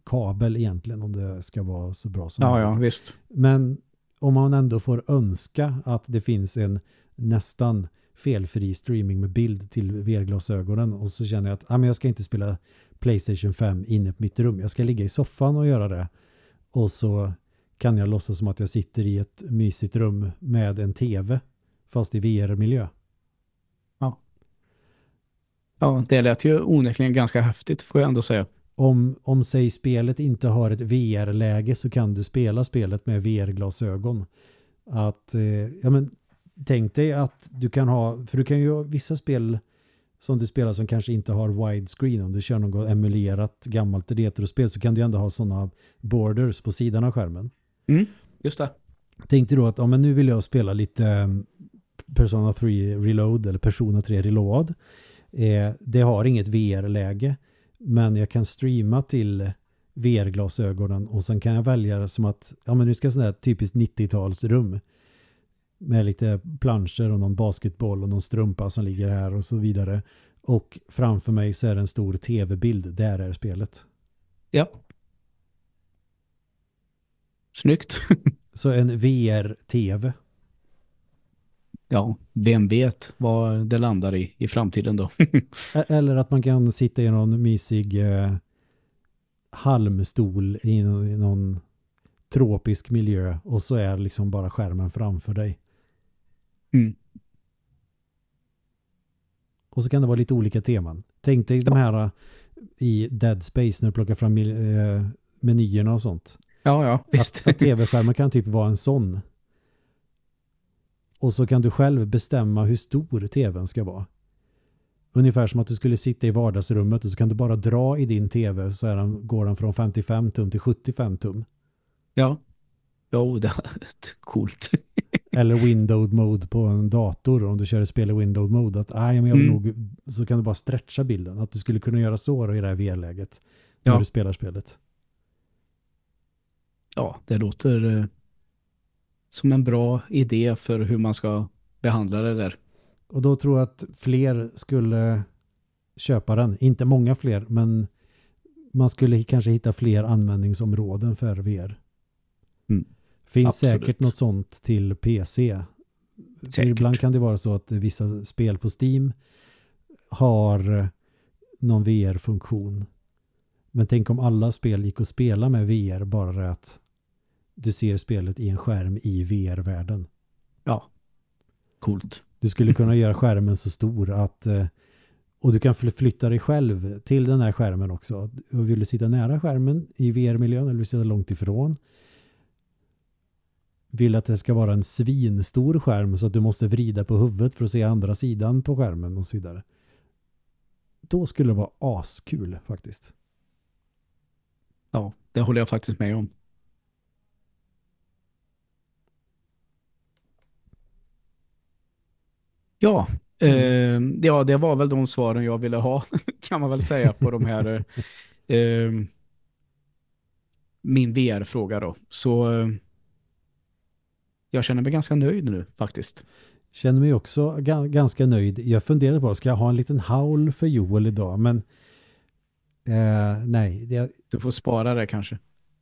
kabel egentligen om det ska vara så bra som ja, möjligt. Ja, visst. Men om man ändå får önska att det finns en nästan felfri streaming med bild till VR-glasögonen och så känner jag att ah, men jag ska inte spela Playstation 5 inne på mitt rum. Jag ska ligga i soffan och göra det. Och så kan jag låtsas som att jag sitter i ett mysigt rum med en tv fast i VR-miljö. Ja. Ja, det lät ju onekligen ganska häftigt får jag ändå säga. Om, om säg spelet inte har ett VR-läge så kan du spela spelet med VR-glasögon. Att, eh, ja men tänk dig att du kan ha, för du kan ju ha vissa spel som du spelar som kanske inte har widescreen. Om du kör något emulerat gammalt retrospel så kan du ändå ha sådana borders på sidan av skärmen. Mm, just det. Tänkte då att ja, men nu vill jag spela lite mm, Persona 3 Reload eller Persona 3 Reload. Eh, det har inget VR-läge men jag kan streama till VR-glasögonen och sen kan jag välja det som att ja men nu ska sån här typiskt 90-talsrum med lite planscher och någon basketboll och någon strumpa som ligger här och så vidare. Och framför mig så är det en stor tv-bild. Där är spelet. Ja. Snyggt. så en VR-tv. Ja, vem vet vad det landar i i framtiden då. Eller att man kan sitta i någon mysig eh, halmstol i, i någon tropisk miljö och så är liksom bara skärmen framför dig. Mm. Och så kan det vara lite olika teman. Tänk dig ja. de här uh, i Dead Space när du plockar fram uh, menyerna och sånt. Ja, ja, visst. Att, att tv-skärmen kan typ vara en sån. Och så kan du själv bestämma hur stor tvn ska vara. Ungefär som att du skulle sitta i vardagsrummet och så kan du bara dra i din tv så den, går den från 55 tum till 75 tum. Ja. Jo, det är coolt. Eller window mode på en dator om du kör ett spel i window mode att aj, men jag vill mm. nog, så kan du bara stretcha bilden. Att du skulle kunna göra så då i det här VR-läget när ja. du spelar spelet. Ja, det låter eh, som en bra idé för hur man ska behandla det där. Och då tror jag att fler skulle köpa den. Inte många fler, men man skulle kanske hitta fler användningsområden för VR. Mm. Finns Absolut. säkert något sånt till PC. Ibland kan det vara så att vissa spel på Steam har någon VR-funktion. Men tänk om alla spel gick att spela med VR bara att du ser spelet i en skärm i VR-världen. Ja, coolt. Du skulle kunna göra skärmen så stor att eh, och du kan flytta dig själv till den här skärmen också. Och vill du sitta nära skärmen i VR-miljön eller vill du sitta långt ifrån vill att det ska vara en svinstor skärm så att du måste vrida på huvudet för att se andra sidan på skärmen och så vidare. Då skulle det vara askul faktiskt. Ja, det håller jag faktiskt med om. Ja, eh, ja, det var väl de svaren jag ville ha kan man väl säga på de här eh, min VR-fråga då. Så eh, jag känner mig ganska nöjd nu faktiskt. Känner mig också ganska nöjd. Jag funderade på, ska jag ha en liten howl för Joel idag? Men eh, nej. Det, du får spara det kanske.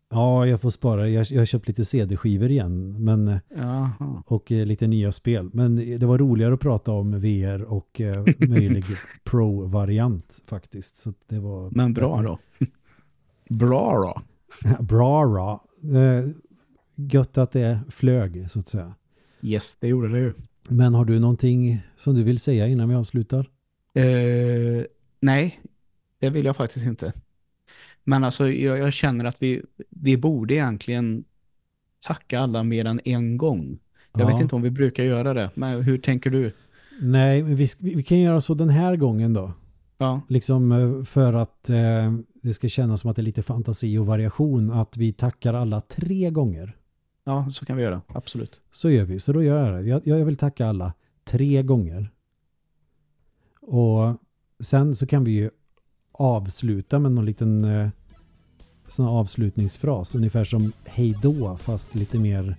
Ja, jag får spara. Jag, jag har köpt lite CD-skivor igen. Men, Jaha. och eh, lite nya spel. Men det var roligare att prata om VR och eh, möjlig Pro-variant faktiskt. Så det var men bra då. bra då. bra då. Eh, gött att det flög så att säga. Yes, det gjorde det ju. Men har du någonting som du vill säga innan vi avslutar? Uh, nej, det vill jag faktiskt inte. Men alltså jag, jag, känner att vi, vi borde egentligen tacka alla mer än en gång. Jag ja. vet inte om vi brukar göra det, men hur tänker du? Nej, vi, vi kan göra så den här gången då. Ja. Liksom eh, för att eh, det ska kännas som att det är lite fantasi och variation att vi tackar alla tre gånger. Ja, så kan vi göra. Absolut. Så gör vi. Så då gör jag det. Jag, jag vill tacka alla tre gånger. Och sen så kan vi ju avsluta med någon liten eh, sån avslutningsfras. Ungefär som hej då fast lite mer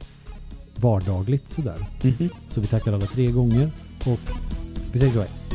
vardagligt sådär. Mm -hmm. Så vi tackar alla tre gånger och vi säger så här.